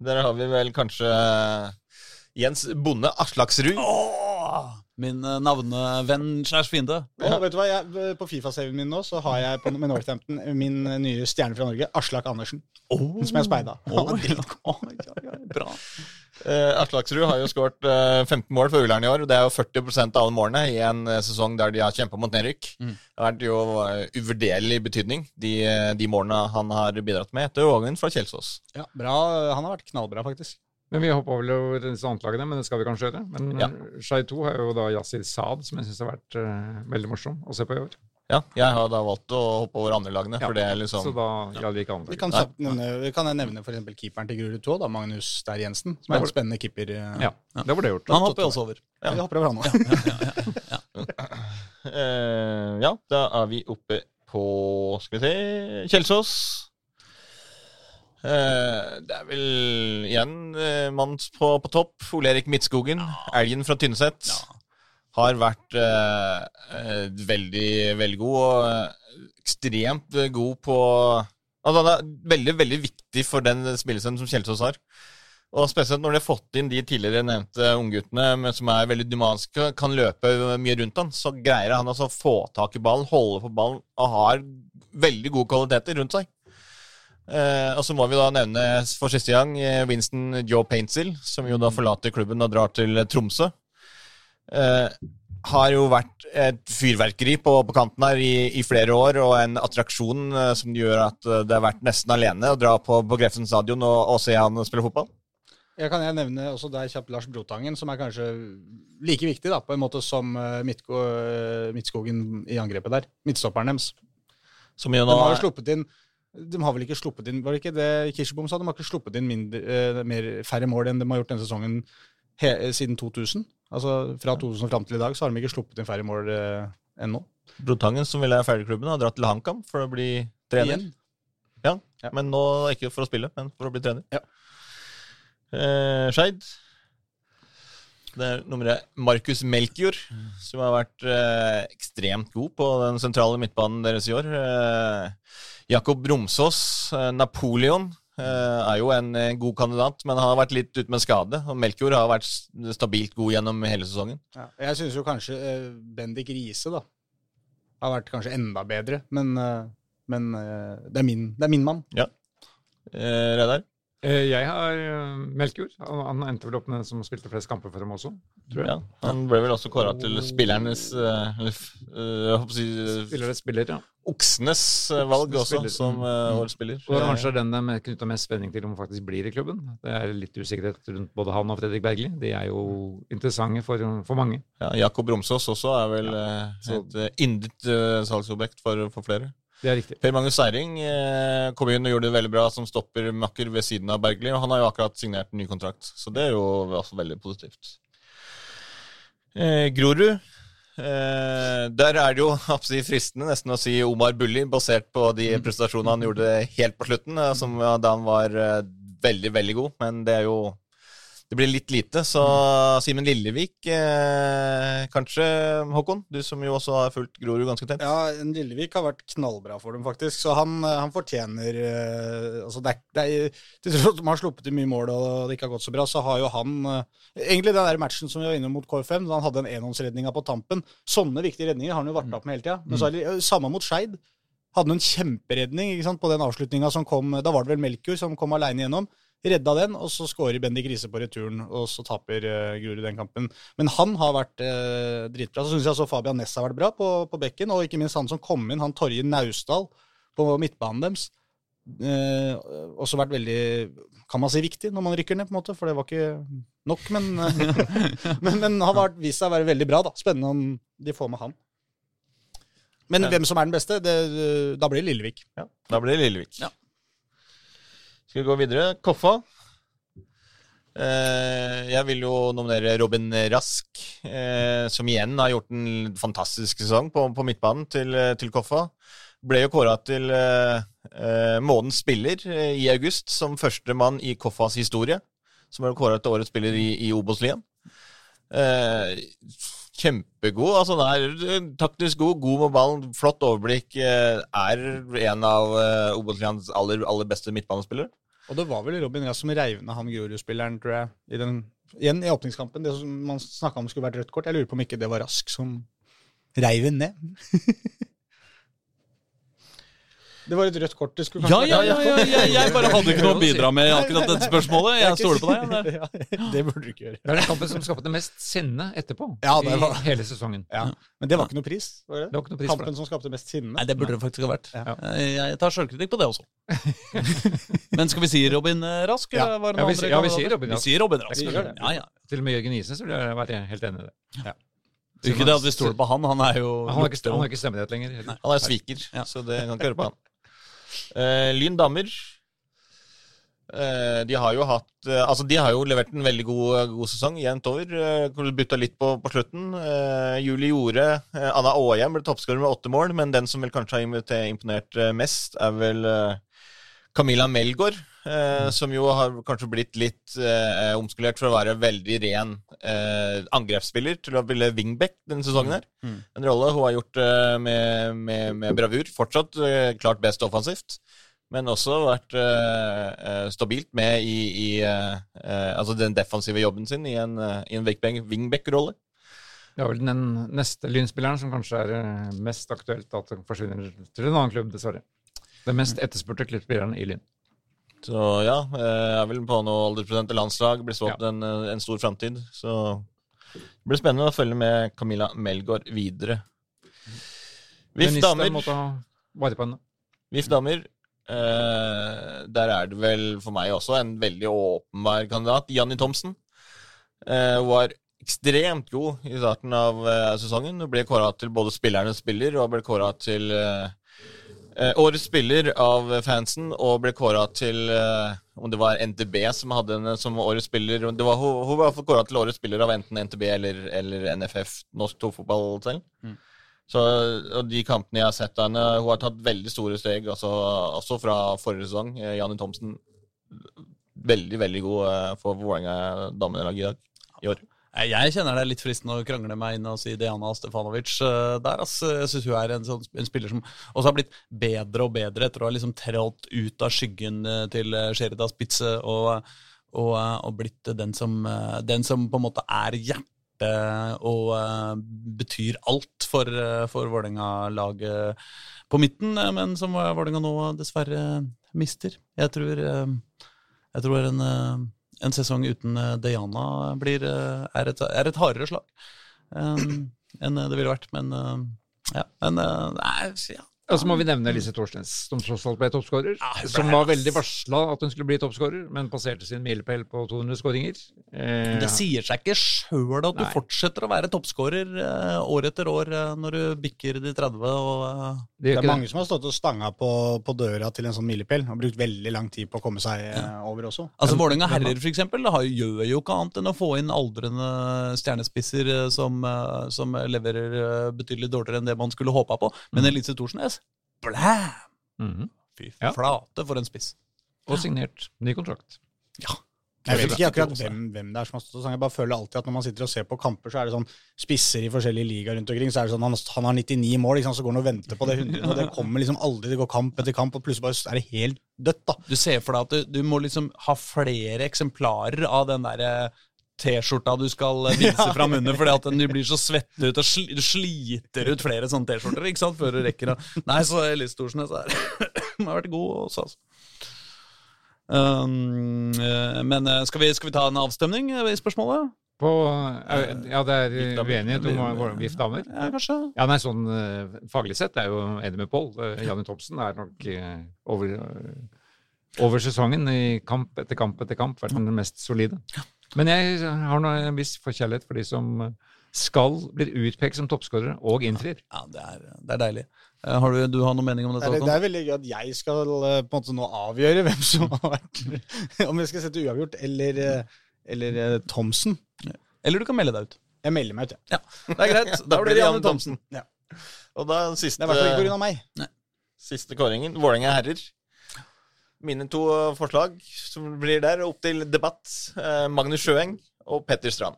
Der har vi vel kanskje Jens Bonde Aslaksrud. Åh, min eh, navnevenn slash fiende. Og vet du hva, jeg, På Fifa-saven min nå så har jeg på, med Northampton min nye stjerne fra Norge, Aslak Andersen. Oh. Som jeg speida. Åh, ja. ja, ja, bra. Uh, Aslaksrud har jo skåret uh, 15 mål for Ullern i år. og Det er jo 40% av alle målene i en uh, sesong der de har kjempa mot nedrykk. Mm. Det har vært jo eh, uvurderlig betydning, de, eh, de målene han har bidratt med etter overgangen fra Kjelsås. Ja, bra. Han har vært knallbra, faktisk. Men Vi hoppa vel over disse anklagene, men det skal vi kanskje gjøre. Men Ja. ja. Shai 2 har jo da Yasir Saad, som jeg syns har vært uh, veldig morsom å se på i år. Ja, jeg har da valgt å hoppe over andre lagene, for det er liksom Så da ja. ikke Vi andre. kan, satt, nevne, vi kan jeg nevne eksempel keeperen til Grorud 2, da, Magnus Stær Jensen. Som er en spennende keeper. Ja, Ja, det var det gjort. Han hopper jeg også over. Ja, Vi hopper over han nå. Eh, Ja, da er vi oppe på Skal vi se Kjelsås. Eh, det er vel igjen uh, mann på, på topp. Ole Erik Midtskogen. Elgen fra Tynset. Har vært eh, eh, veldig, veldig god. Og eh, ekstremt eh, god på Altså, han er veldig, veldig viktig for den spillelsen som Kjelsås har. Og spesielt når de har fått inn de tidligere nevnte ungguttene som er veldig dynamiske, kan løpe mye rundt han, så greier han altså å få tak i ballen, holde på ballen og har veldig gode kvaliteter rundt seg. Eh, og så må vi da nevne for siste gang eh, Winston Joe Paintsil, som jo da forlater klubben og drar til Tromsø. Eh, har jo vært et fyrverkeri på, på kanten her i, i flere år, og en attraksjon eh, som gjør at eh, det har vært nesten alene å dra på, på Grefsen stadion og, og se han spille fotball. Jeg kan jeg nevne også der kjapt Lars Brotangen, som er kanskje like viktig da, på en måte som eh, Midtsko, eh, Midtskogen i angrepet der. Midtstopperen deres. Som jo De har jo sluppet inn de har vel ikke sluppet inn Var det ikke det Kirsebom sa? De har ikke sluppet inn mindre, eh, mer, færre mål enn de har gjort denne sesongen he, siden 2000. Altså Fra 2000 fram til i dag så har de ikke sluppet inn færre mål eh, enn nå. Brotangen, som vil være ferdig klubben, har dratt til HamKam for å bli trener. Ja, Ja. Men nå ikke for å spille, men for å bli trener. Ja. Eh, Skeid. Det er nummeret Markus Melkjord, som har vært eh, ekstremt god på den sentrale midtbanen deres i år. Eh, Jakob Romsås, eh, Napoleon, eh, er jo en eh, god kandidat, men han har vært litt ute med skade. Og Melkjord har vært stabilt god gjennom hele sesongen. Ja. Jeg syns jo kanskje eh, Bendik Riise da har vært kanskje enda bedre, men, men det, er min, det er min mann. Eh, Reidar? Eh, Jeg har uh, Melkjord. Han, endte vel opp med den som spilte flest kamper for dem også. Tror jeg. Ja, han ble vel også kåra til spillernes eh, Eller eh, jeg håper å si eh, Spiller ja. Oksenes eh, valg også, Spiller. som eh, årets spiller. Og kanskje den er knytta mest spenning til om han faktisk blir i klubben. Det er litt usikkerhet rundt både han og Fredrik Bergli. De er jo interessante for, for mange. Ja, Jakob Romsås også er vel ja, et yndet eh, salgsobjekt for, for flere. Det er riktig. Per Magnus Seiring eh, kom inn og gjorde det veldig bra som stopper makker ved siden av Bergli, og han har jo akkurat signert en ny kontrakt, så det er jo også veldig positivt. Eh, Grorud. Eh, der er det jo absolutt fristende nesten å si Omar Bulli, basert på de prestasjonene han gjorde helt på slutten, eh, som, ja, da han var eh, veldig, veldig god, men det er jo det blir litt lite, så Simen Lillevik, eh, kanskje, Håkon? Du som jo også har fulgt Grorud ganske tett. Ja, Lillevik har vært knallbra for dem, faktisk. Så han, eh, han fortjener eh, altså det det Til tross for at de har sluppet inn mye mål og det ikke har gått så bra, så har jo han eh, Egentlig den der matchen som vi var inne mot KFM, da han hadde en enhåndsredninga på tampen Sånne viktige redninger har han jo vært opp med hele tida. Men så er det eh, samme mot Skeid. Hadde en kjemperedning på den avslutninga som kom Da var det vel Melkjord som kom aleine gjennom. Redda den, og så skårer Bendik Riise på returen, og så taper uh, Grorud den kampen. Men han har vært uh, dritbra. Så syns jeg også Fabian Næss har vært bra på, på bekken, og ikke minst han som kom inn, han Torje Naustdal på midtbanen deres. Uh, også vært veldig, kan man si, viktig når man rykker ned, på en måte. For det var ikke nok, men, men, men han har vist seg å være veldig bra. da. Spennende om de får med han. Men hvem som er den beste, det, da blir det Lillevik. Ja, da blir det Lillevik. Ja. Skal vi gå videre? Koffa. Eh, jeg vil jo nominere Robin Rask, eh, som igjen har gjort en fantastisk sesong på, på midtbanen til, til Koffa. Ble jo kåra til eh, eh månedens spiller eh, i august, som førstemann i Koffas historie. Som ble kåra til årets spiller i, i Obos-ligaen. Eh, kjempegod. altså Han er eh, taktisk god, god med ballen, flott overblikk. eh, Er en av Obotlians aller, aller beste midtbanespillere. Og det var vel Robin Rask som reiv ned han Grorud-spilleren, tror jeg. I den, igjen i åpningskampen. Det som man snakka om skulle vært rødt kort. Jeg lurer på om ikke det var Rask som reiv den ned. Det var et rødt kort. Det skulle Ja, kanskje ja, vært- ja, ja, ja, jeg bare hadde ikke noe å bidra med i akkurat dette spørsmålet. Jeg stoler på deg. Det. Ja, det burde du ikke gjøre. Det er den kampen som skapte mest sinne etterpå Ja, det var- i hele sesongen. Ja. Men det var ikke noe pris? var det? Det var ikke noe pris for Kampen som skapte mest sinne? Nei, det burde det faktisk ha vært. Ja. Jeg tar sjølkritikk på det også. Men skal vi si Robin eh, Rask? Ja. var Ja, vi ja, vi sier Robin Rask. Vi sier Robin Rask. Ja, ja. Til og med Jørgen Isnes ville jeg helt enig i det. Ikke det at vi stoler på han, han er jo Han har ikke, han har ikke stemmerett lenger. Han er sviker, Ja. så det kan ikke høre på han. Eh, Lyn damer. Eh, de har jo hatt eh, Altså, de har jo levert en veldig god, god sesong jevnt over. Uh, Bytta litt på, på slutten. Julie Jorde Anna Aahjem ble toppskårer med åtte mål, men den som vel kanskje har imponert- mest, er vel Camilla Melgaard. Eh, som jo har kanskje blitt litt eh, omskulert for å være veldig ren eh, angrepsspiller til å spille wingback denne sesongen her. Mm. En rolle hun har gjort eh, med, med, med bravur. Fortsatt eh, klart best offensivt, men også vært eh, stabilt med i, i altså den defensive jobben sin i en, i en wingback- wingback-rolle. Det er vel den neste Lynspilleren som kanskje er mest aktuelt at den forsvinner til en annen klubb, dessverre. Den mest etterspurte klippspilleren i Lyn. Så ja, jeg er vel på noe aldersprosent til landslag. Blir stått Ja. en, eh, en stor framtid. Så det blir spennende å følge med Camilla Melgaard videre. VIF damer. VIF. Eh, der er det vel for meg også en veldig åpenbar kandidat. Janni Thomsen eh, var ekstremt god i starten av eh, sesongen. Hun ble kåra til både spillernes spiller og ble kåra til eh, eh, årets spiller av fansen, og ble kåra til eh, om det var NTB som hadde henne som årets spiller. Det var, hun, hun var kåra til årets spiller av enten NTB eller, eller NFF, Norsk Toppfotball selv. Så, og de kampene jeg har sett av henne, hun har tatt veldig store steg, altså, også fra forrige sesong. Eh, Janni Thomsen, veldig, veldig god eh, for Vålerenga damelag i dag. I år. Jeg kjenner det er litt fristende å krangle meg inn og si Diana Stefanovic eh, der. Altså, Jeg syns hun er en, sånn, en spiller som også har blitt bedre og bedre etter å ha liksom trådt ut av skyggen eh, til eh, Sherida Spitze og, og, og blitt den som, den som på en måte er hjertet og betyr alt for, uh, for Vålerenga-laget på midten, men som Vålerenga nå dessverre mister. Jeg tror, eh, jeg tror en en sesong uten eh, Diana blir, eh, er, et, er et hardere slag um, enn det ville vært. Men eh, ja, men eh, nei, ja. Og så må vi nevne Lise Thorstens, som tross alt ble toppskårer. Ja, som var veldig varsla at hun skulle bli toppskårer, men passerte sin milepæl på 200 skåringer. Eh, Det sier seg ikke sjøl at du Nei. fortsetter å være toppskårer eh, år etter år eh, når du bikker de 30. Og, eh, det Det er mange mange som har stått og stanga på, på døra til en sånn milepæl. og brukt veldig lang tid på å komme seg eh, over også. altså Vålerenga herrer for eksempel, har, gjør jo ikke annet enn å få inn aldrende stjernespisser eh, som, eh, som leverer eh, betydelig dårligere enn det man skulle håpa på. Men Elise Thorsnes, blæm! -hmm. Fy Ja. flate for en spiss. Og signert ny kontrakt. Ja. Jeg vet ikke akkurat hvem, hvem det er som har stått og sang. Jeg bare føler alltid at når man sitter og ser på kamper, så er det sånn spisser i forskjellige ligaer rundt omkring. Så er det sånn han, han har 99 mål, liksom, så går han og venter på det 100, og det kommer liksom aldri. Det går kamp etter kamp, og plutselig bare er det helt dødt, da. Du ser for deg at du, du må liksom ha flere eksemplarer av den derre T-skjorta du skal vise fra under, fordi at du blir så svett ut og sli, sliter ut flere sånne T-skjorter ikke sant, før du rekker å Nei, så Elise Thorsnes er har vært god også, altså. Um, eh, men eh, skal vi, skal vi ta en avstemning eh, i spørsmålet? På, eh, ja, det er uenighet om VIF damer. Ja, kanskje. Ja, nei, sånn eh, faglig sett er jeg jo enig med Pål. Eh, Janne Thomsen er nok eh, over, eh, over sesongen i kamp etter kamp etter kamp vært den mest solide. Men jeg har en viss forkjærlighet for de som skal blir utpekt som toppskårere og innfrir. Ja, det er, det er deilig. Eh, Har du, du har noen mening om dette? Det, det er veldig gøy at jeg skal eh, på en måte nå avgjøre hvem som har vært Om jeg skal sette uavgjort eller, eh, eller eh, Thomsen. Eller du kan melde deg ut. Jeg melder meg ut, ja. Det er greit. Da blir det Janne Thomsen. Ja. Og da Det er i hvert fall ikke pga. meg. siste kåringen. Vålerenga herrer. Mine to eh, forslag som blir der, opp til debatt. Eh, Magnus Sjøeng og Petter Strand.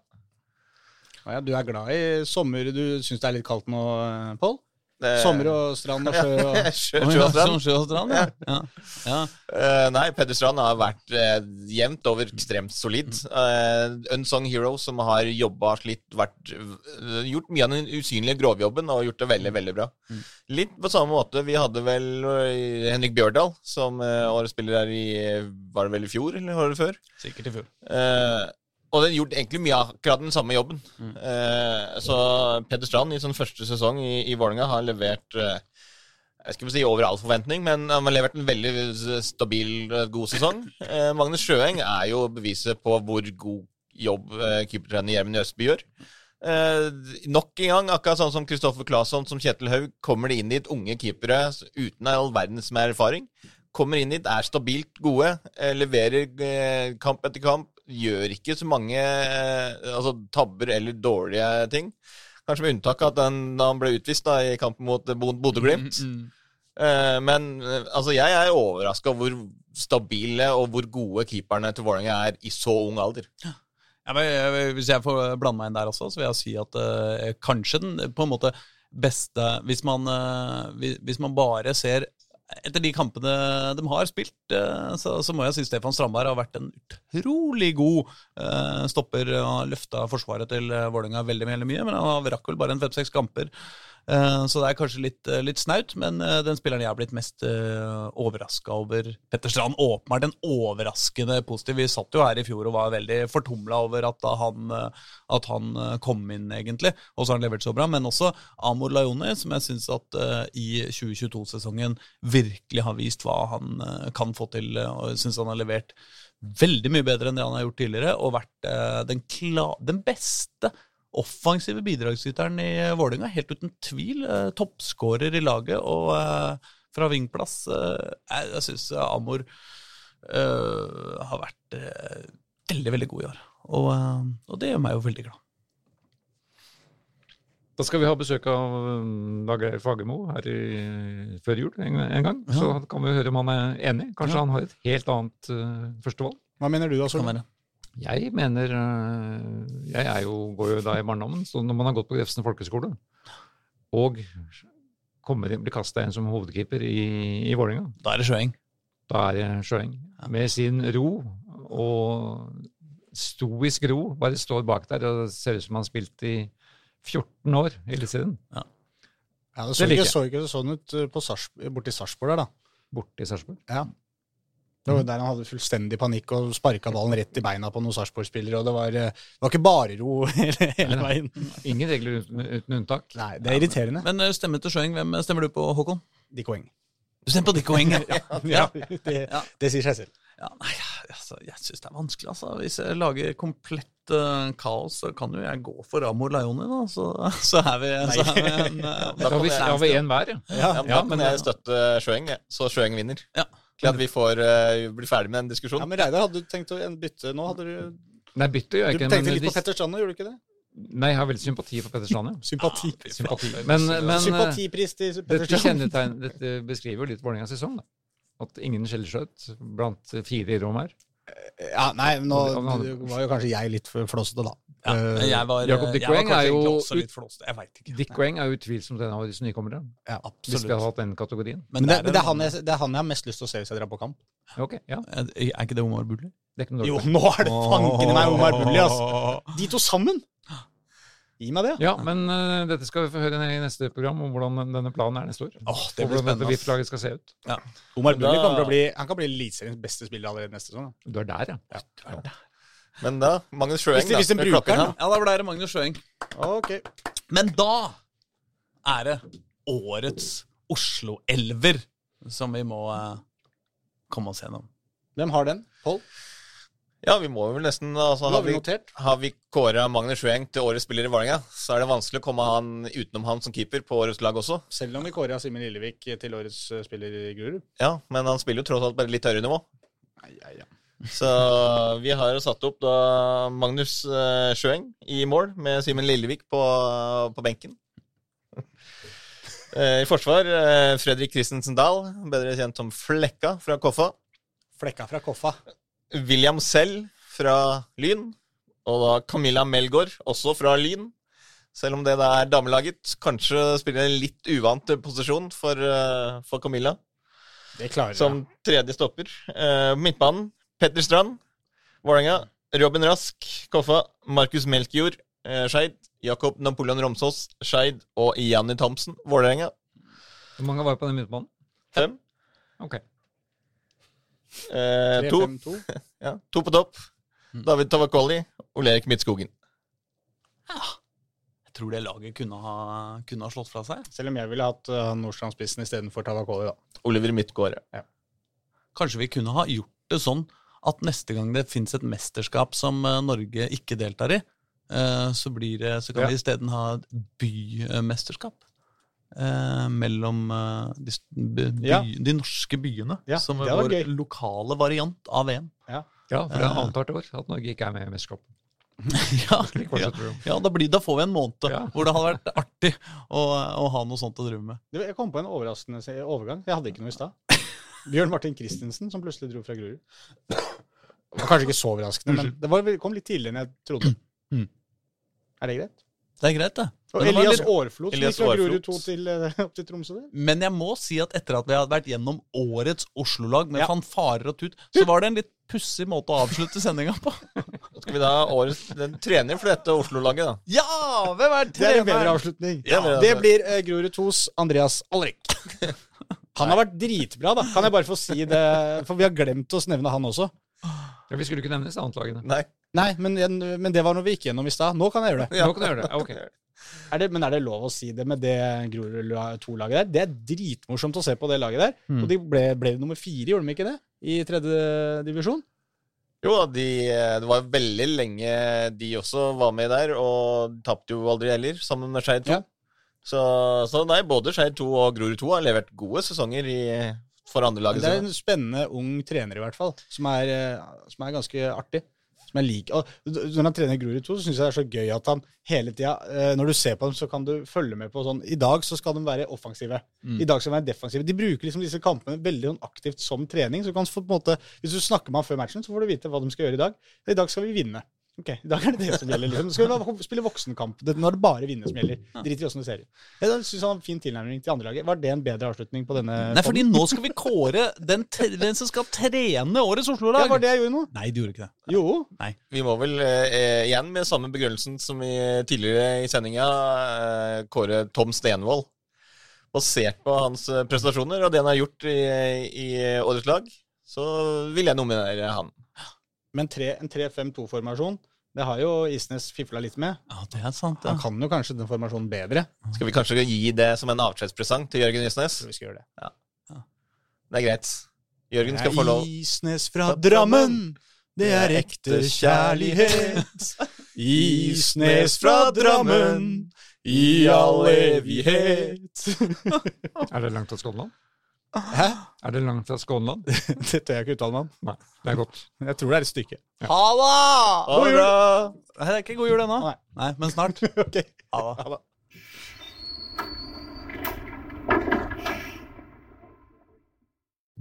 Ja, du er glad i sommer. Du syns det er litt kaldt nå, eh, Pål? Eh, Sommer og strand og sjø og Sjø, sjø og strand. sånn sjø og strand, ja. ja. ja. Uh, nei, Peder Strand har vært uh, jevnt over ekstremt solid. Uh, unsung hero som har jobba slitt, vært, gjort mye av den usynlige grovjobben og gjort det veldig, veldig bra. Litt på samme måte. Vi hadde vel Henrik Bjørdal, som uh, årets spiller her i Var det vel i fjor, eller året før? Sikkert i fjor. Eh, og den gjort egentlig mye akkurat den samme jobben. Eh, så Peder Strand i sin første sesong i, i Vålerenga har levert eh, jeg skal ikke si over all forventning, men han har levert en veldig stabil, eh, god sesong. Eh, Magnus Sjøeng er jo beviset på hvor god jobb eh, keepertrener Gjermund Østby gjør. Eh, nok en gang, akkurat sånn som Kristoffer Claesson som Kjetil Haug, kommer det inn dit unge keepere uten all verdens med erfaring. Kommer inn dit, er stabilt gode, eh, leverer eh, kamp etter kamp, gjør ikke så mange eh, altså, tabber eller dårlige ting. Kanskje med unntak av at den, da han ble utvist da, i kampen mot Bodø-Glimt. Mm, Eh, men eh, altså, jeg er overraska over hvor stabile og hvor gode keeperne til Vålerenga er i så ung alder. Ja, men, eh, hvis jeg får blande meg inn der også, så vil jeg si at eh, kanskje den på en måte beste Hvis man, eh, hvis- hvis man bare ser etter de kampene de har spilt, eh, så, så må jeg si Stefan Strandberg har vært en utrolig god eh, stopper og har løfta forsvaret til eh, Vålerenga veldig, veldig mye. Men han rakk vel bare en fem-seks kamper. Eh, Så det er kanskje litt, eh, litt snaut, men eh, den spilleren jeg har blitt mest overraska over Petter Strand, åpenbart en overraskende positiv. Vi satt jo her i fjor og var veldig fortumla over at han, at han kom inn, egentlig. Og så har han levert så bra. Men også Amor Laione, som jeg syns at i 2022-sesongen virkelig har vist hva han kan få til. Og syns han har levert veldig mye bedre enn det han har gjort tidligere, og vært den, den beste offensive bidragsyteren i Vålerenga, helt uten tvil. Eh, Toppskårer i laget, og eh, fra vingplass eh, Jeg, jeg syns Amor eh, har vært eh, veldig, veldig god i år. Og, eh, og det gjør meg jo veldig glad. Da skal vi ha besøk av Dag Geir Fagermo her i, før jul en, en gang. Så kan vi høre om han er enig. Kanskje han har et helt annet uh, førstevalg. Hva mener du da, Solveig? Jeg mener uh, Jeg er jo, går jo da i barndommen, så når man har gått på Grefsen folkeskole og kommer inn, blir kasta inn som hovedkeeper i, i Vålerenga, Da er det Sjøeng. da er det Sjøeng. Med sin ro og stoisk ro, bare står bak der og ser ut som han har spilt i 14 år i Eliteserien. Ja, det Det så det ikke, så ikke sånn ut på Sars, borti Sarpsborg der, da. Borti Sarsborg? Sarpsborg. Ja. Det var der han hadde fullstendig panikk og sparka ballen rett i beina på noen Sarpsborg-spillere. Og det var, eh, det var ikke bare ro hele, hele veien. Ingen regler uten, uten unntak. Nei, det er irriterende. Men eh, stemme til Sjøeng, hvem stemmer du på, Håkon? Dick Weng. Du stemmer på Dick Oeng, ja. Ja, det, Ja. det sier seg selv. Ja, nei, altså, jeg syns det er vanskelig. Altså. Hvis jeg lager komplett uh, kaos, så kan jo jeg gå for Amor Leoni, da. Så, så er vi, så er vi en eh, Da har vi, en hver, ja. Ja, Ja, men Ja, men- jeg støtter Sjøeng, jeg. så Sjøeng vinner. Ja. Til at vi får uh, bli ferdig med den ja, men Reidar, hadde du tenkt å bytte nå? Hadde du, Nei, bytte gjør jeg du tenkte men litt på Petter Strand nå, gjorde du ikke det? Nei, jeg har veldig sympati for Petter Strand, ja. Sympati. Sympati. Men, men eh, Sympatipris til Petter dette, Strand. Dette, dette beskriver jo litt Vålerengas sesong. da. At ingen skjellskjøt blant fire i rom her. Ja, nei, nå var jo kanskje jeg litt for flåsete, da. Ja, jeg var, Jakob Dick Weng er jo litt. Jeg ikke. Dick Weng er jo utvilsomt en av disse nykommerne. Ja, Hvis vi hadde hatt den kategorien. Men det, men det, er han jeg, det er han jeg har mest lyst til å se hvis jeg drar på kamp. Ok, ja. Er er ikke det Omar Bulli? Det er ikke noe Jo, nå er det fanken i meg Omar Bulli, altså! De to sammen! Gi meg det. Ja, men uh, dette skal vi få høre i neste program, om hvordan denne planen er neste år. Åh, det blir hvordan dette. VIP-laget skal se ut. Omar Bulli å bli Han kan bli Eliteseriens beste spiller allerede neste sesong. Du er der, ja. Men da, Magnus Sjøeng, Hvis da. hvis de bruker den. Ja, da blir det Magnus Sjøeng. Okay. Men da er det årets Oslo-elver som vi må eh, komme oss gjennom. Hvem har den? Pål? Ja, vi må vel nesten altså, har, har vi, notert? har vi kåra Magnus Sjøeng til årets spiller i Vålerenga, så er det vanskelig å komme han utenom han som keeper på årets lag også. Selv om vi kåra Simen Lillevik til årets spiller i Grorud. Ja, Men han spiller jo tross alt bare litt høyere nivå. Nei, ja, ja. Så vi har satt opp da Magnus uh, Sjøeng i mål, med Simen Lillevik på, på benken. Eh, I forsvar eh, Fredrik Christensen Dahl, bedre kjent som Flekka fra Koffa. Flekka fra Koffa. William Sell fra Lyn. Og da Camilla Melgaard, også fra Lyn. Selv om det da er damelaget. Kanskje spiller en litt uvant posisjon for, eh, for Camilla. Det klarer Som tredje stopper. Eh, midtbanen Petter Strand, Vålerenga. Robin Rask, Koffa. Markus Melkjord, eh, Skeid. Jakob Napoleon Romsås, Skeid. Og Janni Thomsen, Vålerenga. Hvor mange var på den midtbanen? Fem. Ok. Eh, to, 3-5-2. ja, to på topp. David Tavakoli, Ole Erik Midtskogen. Ja. Jeg tror det laget kunne ha, kunne ha slått fra seg. Selv om jeg ville hatt uh, Nordstrandspissen istedenfor Tavakoli, da. Oliver Midtgård. Kanskje vi kunne ha gjort det sånn at neste gang det fins et mesterskap som eh, Norge ikke deltar i, eh, så, blir det, så kan Ja. vi isteden ha et bymesterskap. Eh, mellom eh, de, by, Ja. de norske byene. Ja, som er vår gøy. lokale variant av VM. Ja, for det er annethvert år at Norge ikke er med i mesterskapet. ja, ja. ja da, blir, da får vi en måned Ja. hvor det hadde vært artig å, å ha noe sånt å drive med. Jeg kom på en overraskende overgang. Jeg hadde ikke noe i stad. Bjørn Martin Christensen, som plutselig dro fra Grorud. Det var kanskje ikke så overraskende, men det var, kom litt tidligere enn jeg trodde. Mm. Er det greit? Det er greit, det. Og Elias litt- Aarflot, gikk fra Grorud 2 til, eh, opp til Tromsø. der. Men jeg må si at etter at vi hadde vært gjennom årets Oslo-lag med Ja. fanfarer og tut, så var det en litt pussig måte å avslutte sendinga på. Skal vi da ha årets den trener for dette Oslo-laget, da? Ja! Hvem er Det er en bedre avslutning. Ja, Det blir uh, Grorud 2s Andreas Alrik. Han har vært dritbra, da. Kan jeg bare få si det? For vi har glemt å nevne han også. Ja, vi skulle ikke nevnes annetlagene. Nei. Nei, men, men det var noe vi gikk gjennom i stad. Nå kan jeg gjøre det. Ja. Nå kan jeg gjøre det. Ok. Er det, men er det lov å si det med det Grorud 2-laget der? Det er dritmorsomt å se på det laget der. Mm. Og de ble, ble nummer fire, gjorde de ikke det? I tredje divisjon? Jo, de, det var veldig lenge de også var med der, og tapte jo aldri heller, sammen med Skeid 2. Ja. Så, så nei, både Skeid 2 og Grorud 2 har levert gode sesonger i, for andrelaget det er en spennende ung trener, i hvert fall, som er, eh, som er ganske artig. Som jeg liker. Og når han trener Grorud 2, så syns jeg det er så gøy at han hele tida Når du ser på dem, så kan du følge med på sånn I dag så skal de være offensive. I dag skal de være defensive. De bruker liksom disse kampene veldig sånn aktivt som trening. så du kan få på en måte, Hvis du snakker med ham før matchen, så får du vite hva de skal gjøre i dag. I dag skal vi vinne. Ok, I dag er det det som gjelder. liksom. Skal vi spille voksenkamp? Det- Nå er det bare vinne som gjelder. Drit i åssen det ser ut. Jeg synes han har fin tilnærming til andrelaget. Var det en bedre avslutning på denne? Nei, fordi nå skal vi kåre den, den som skal trene årets Oslo-lag. Ja, var det jeg gjorde nå? Nei, du gjorde ikke det. Jo. Vi må vel eh, igjen med samme begrunnelsen som vi tidligere i sendinga eh, kåre Tom Stenvold. Basert på hans eh, prestasjoner og det han har gjort i, i årets lag, så vil jeg nominere han. Men tre, en 3-5-2-formasjon, det har jo Isnes fifla litt med. Ja, det er sant, ja. Han kan jo kanskje den formasjonen bedre. Skal vi kanskje gi det som en avskjedspresang til Jørgen Isnes? Vi skal gjøre det. ja. Det er greit. Jørgen skal få lov. Isnes fra Drammen, det er ekte kjærlighet. Isnes fra Drammen, i all evighet. Er det langt til Skånland? Hæ? Er det langt fra Skånland? Det tør jeg ikke uttale meg om. Nei, det er godt. Jeg tror det er et stykke. Ha det! Ha det bra! Nei, det er ikke god jul ennå. Nei. Nei, men snart. Ok. Ha det. Ha det.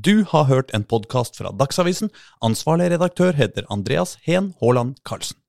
Du har hørt en podkast fra Dagsavisen. Ansvarlig redaktør heter Andreas Heen Haaland Karlsen.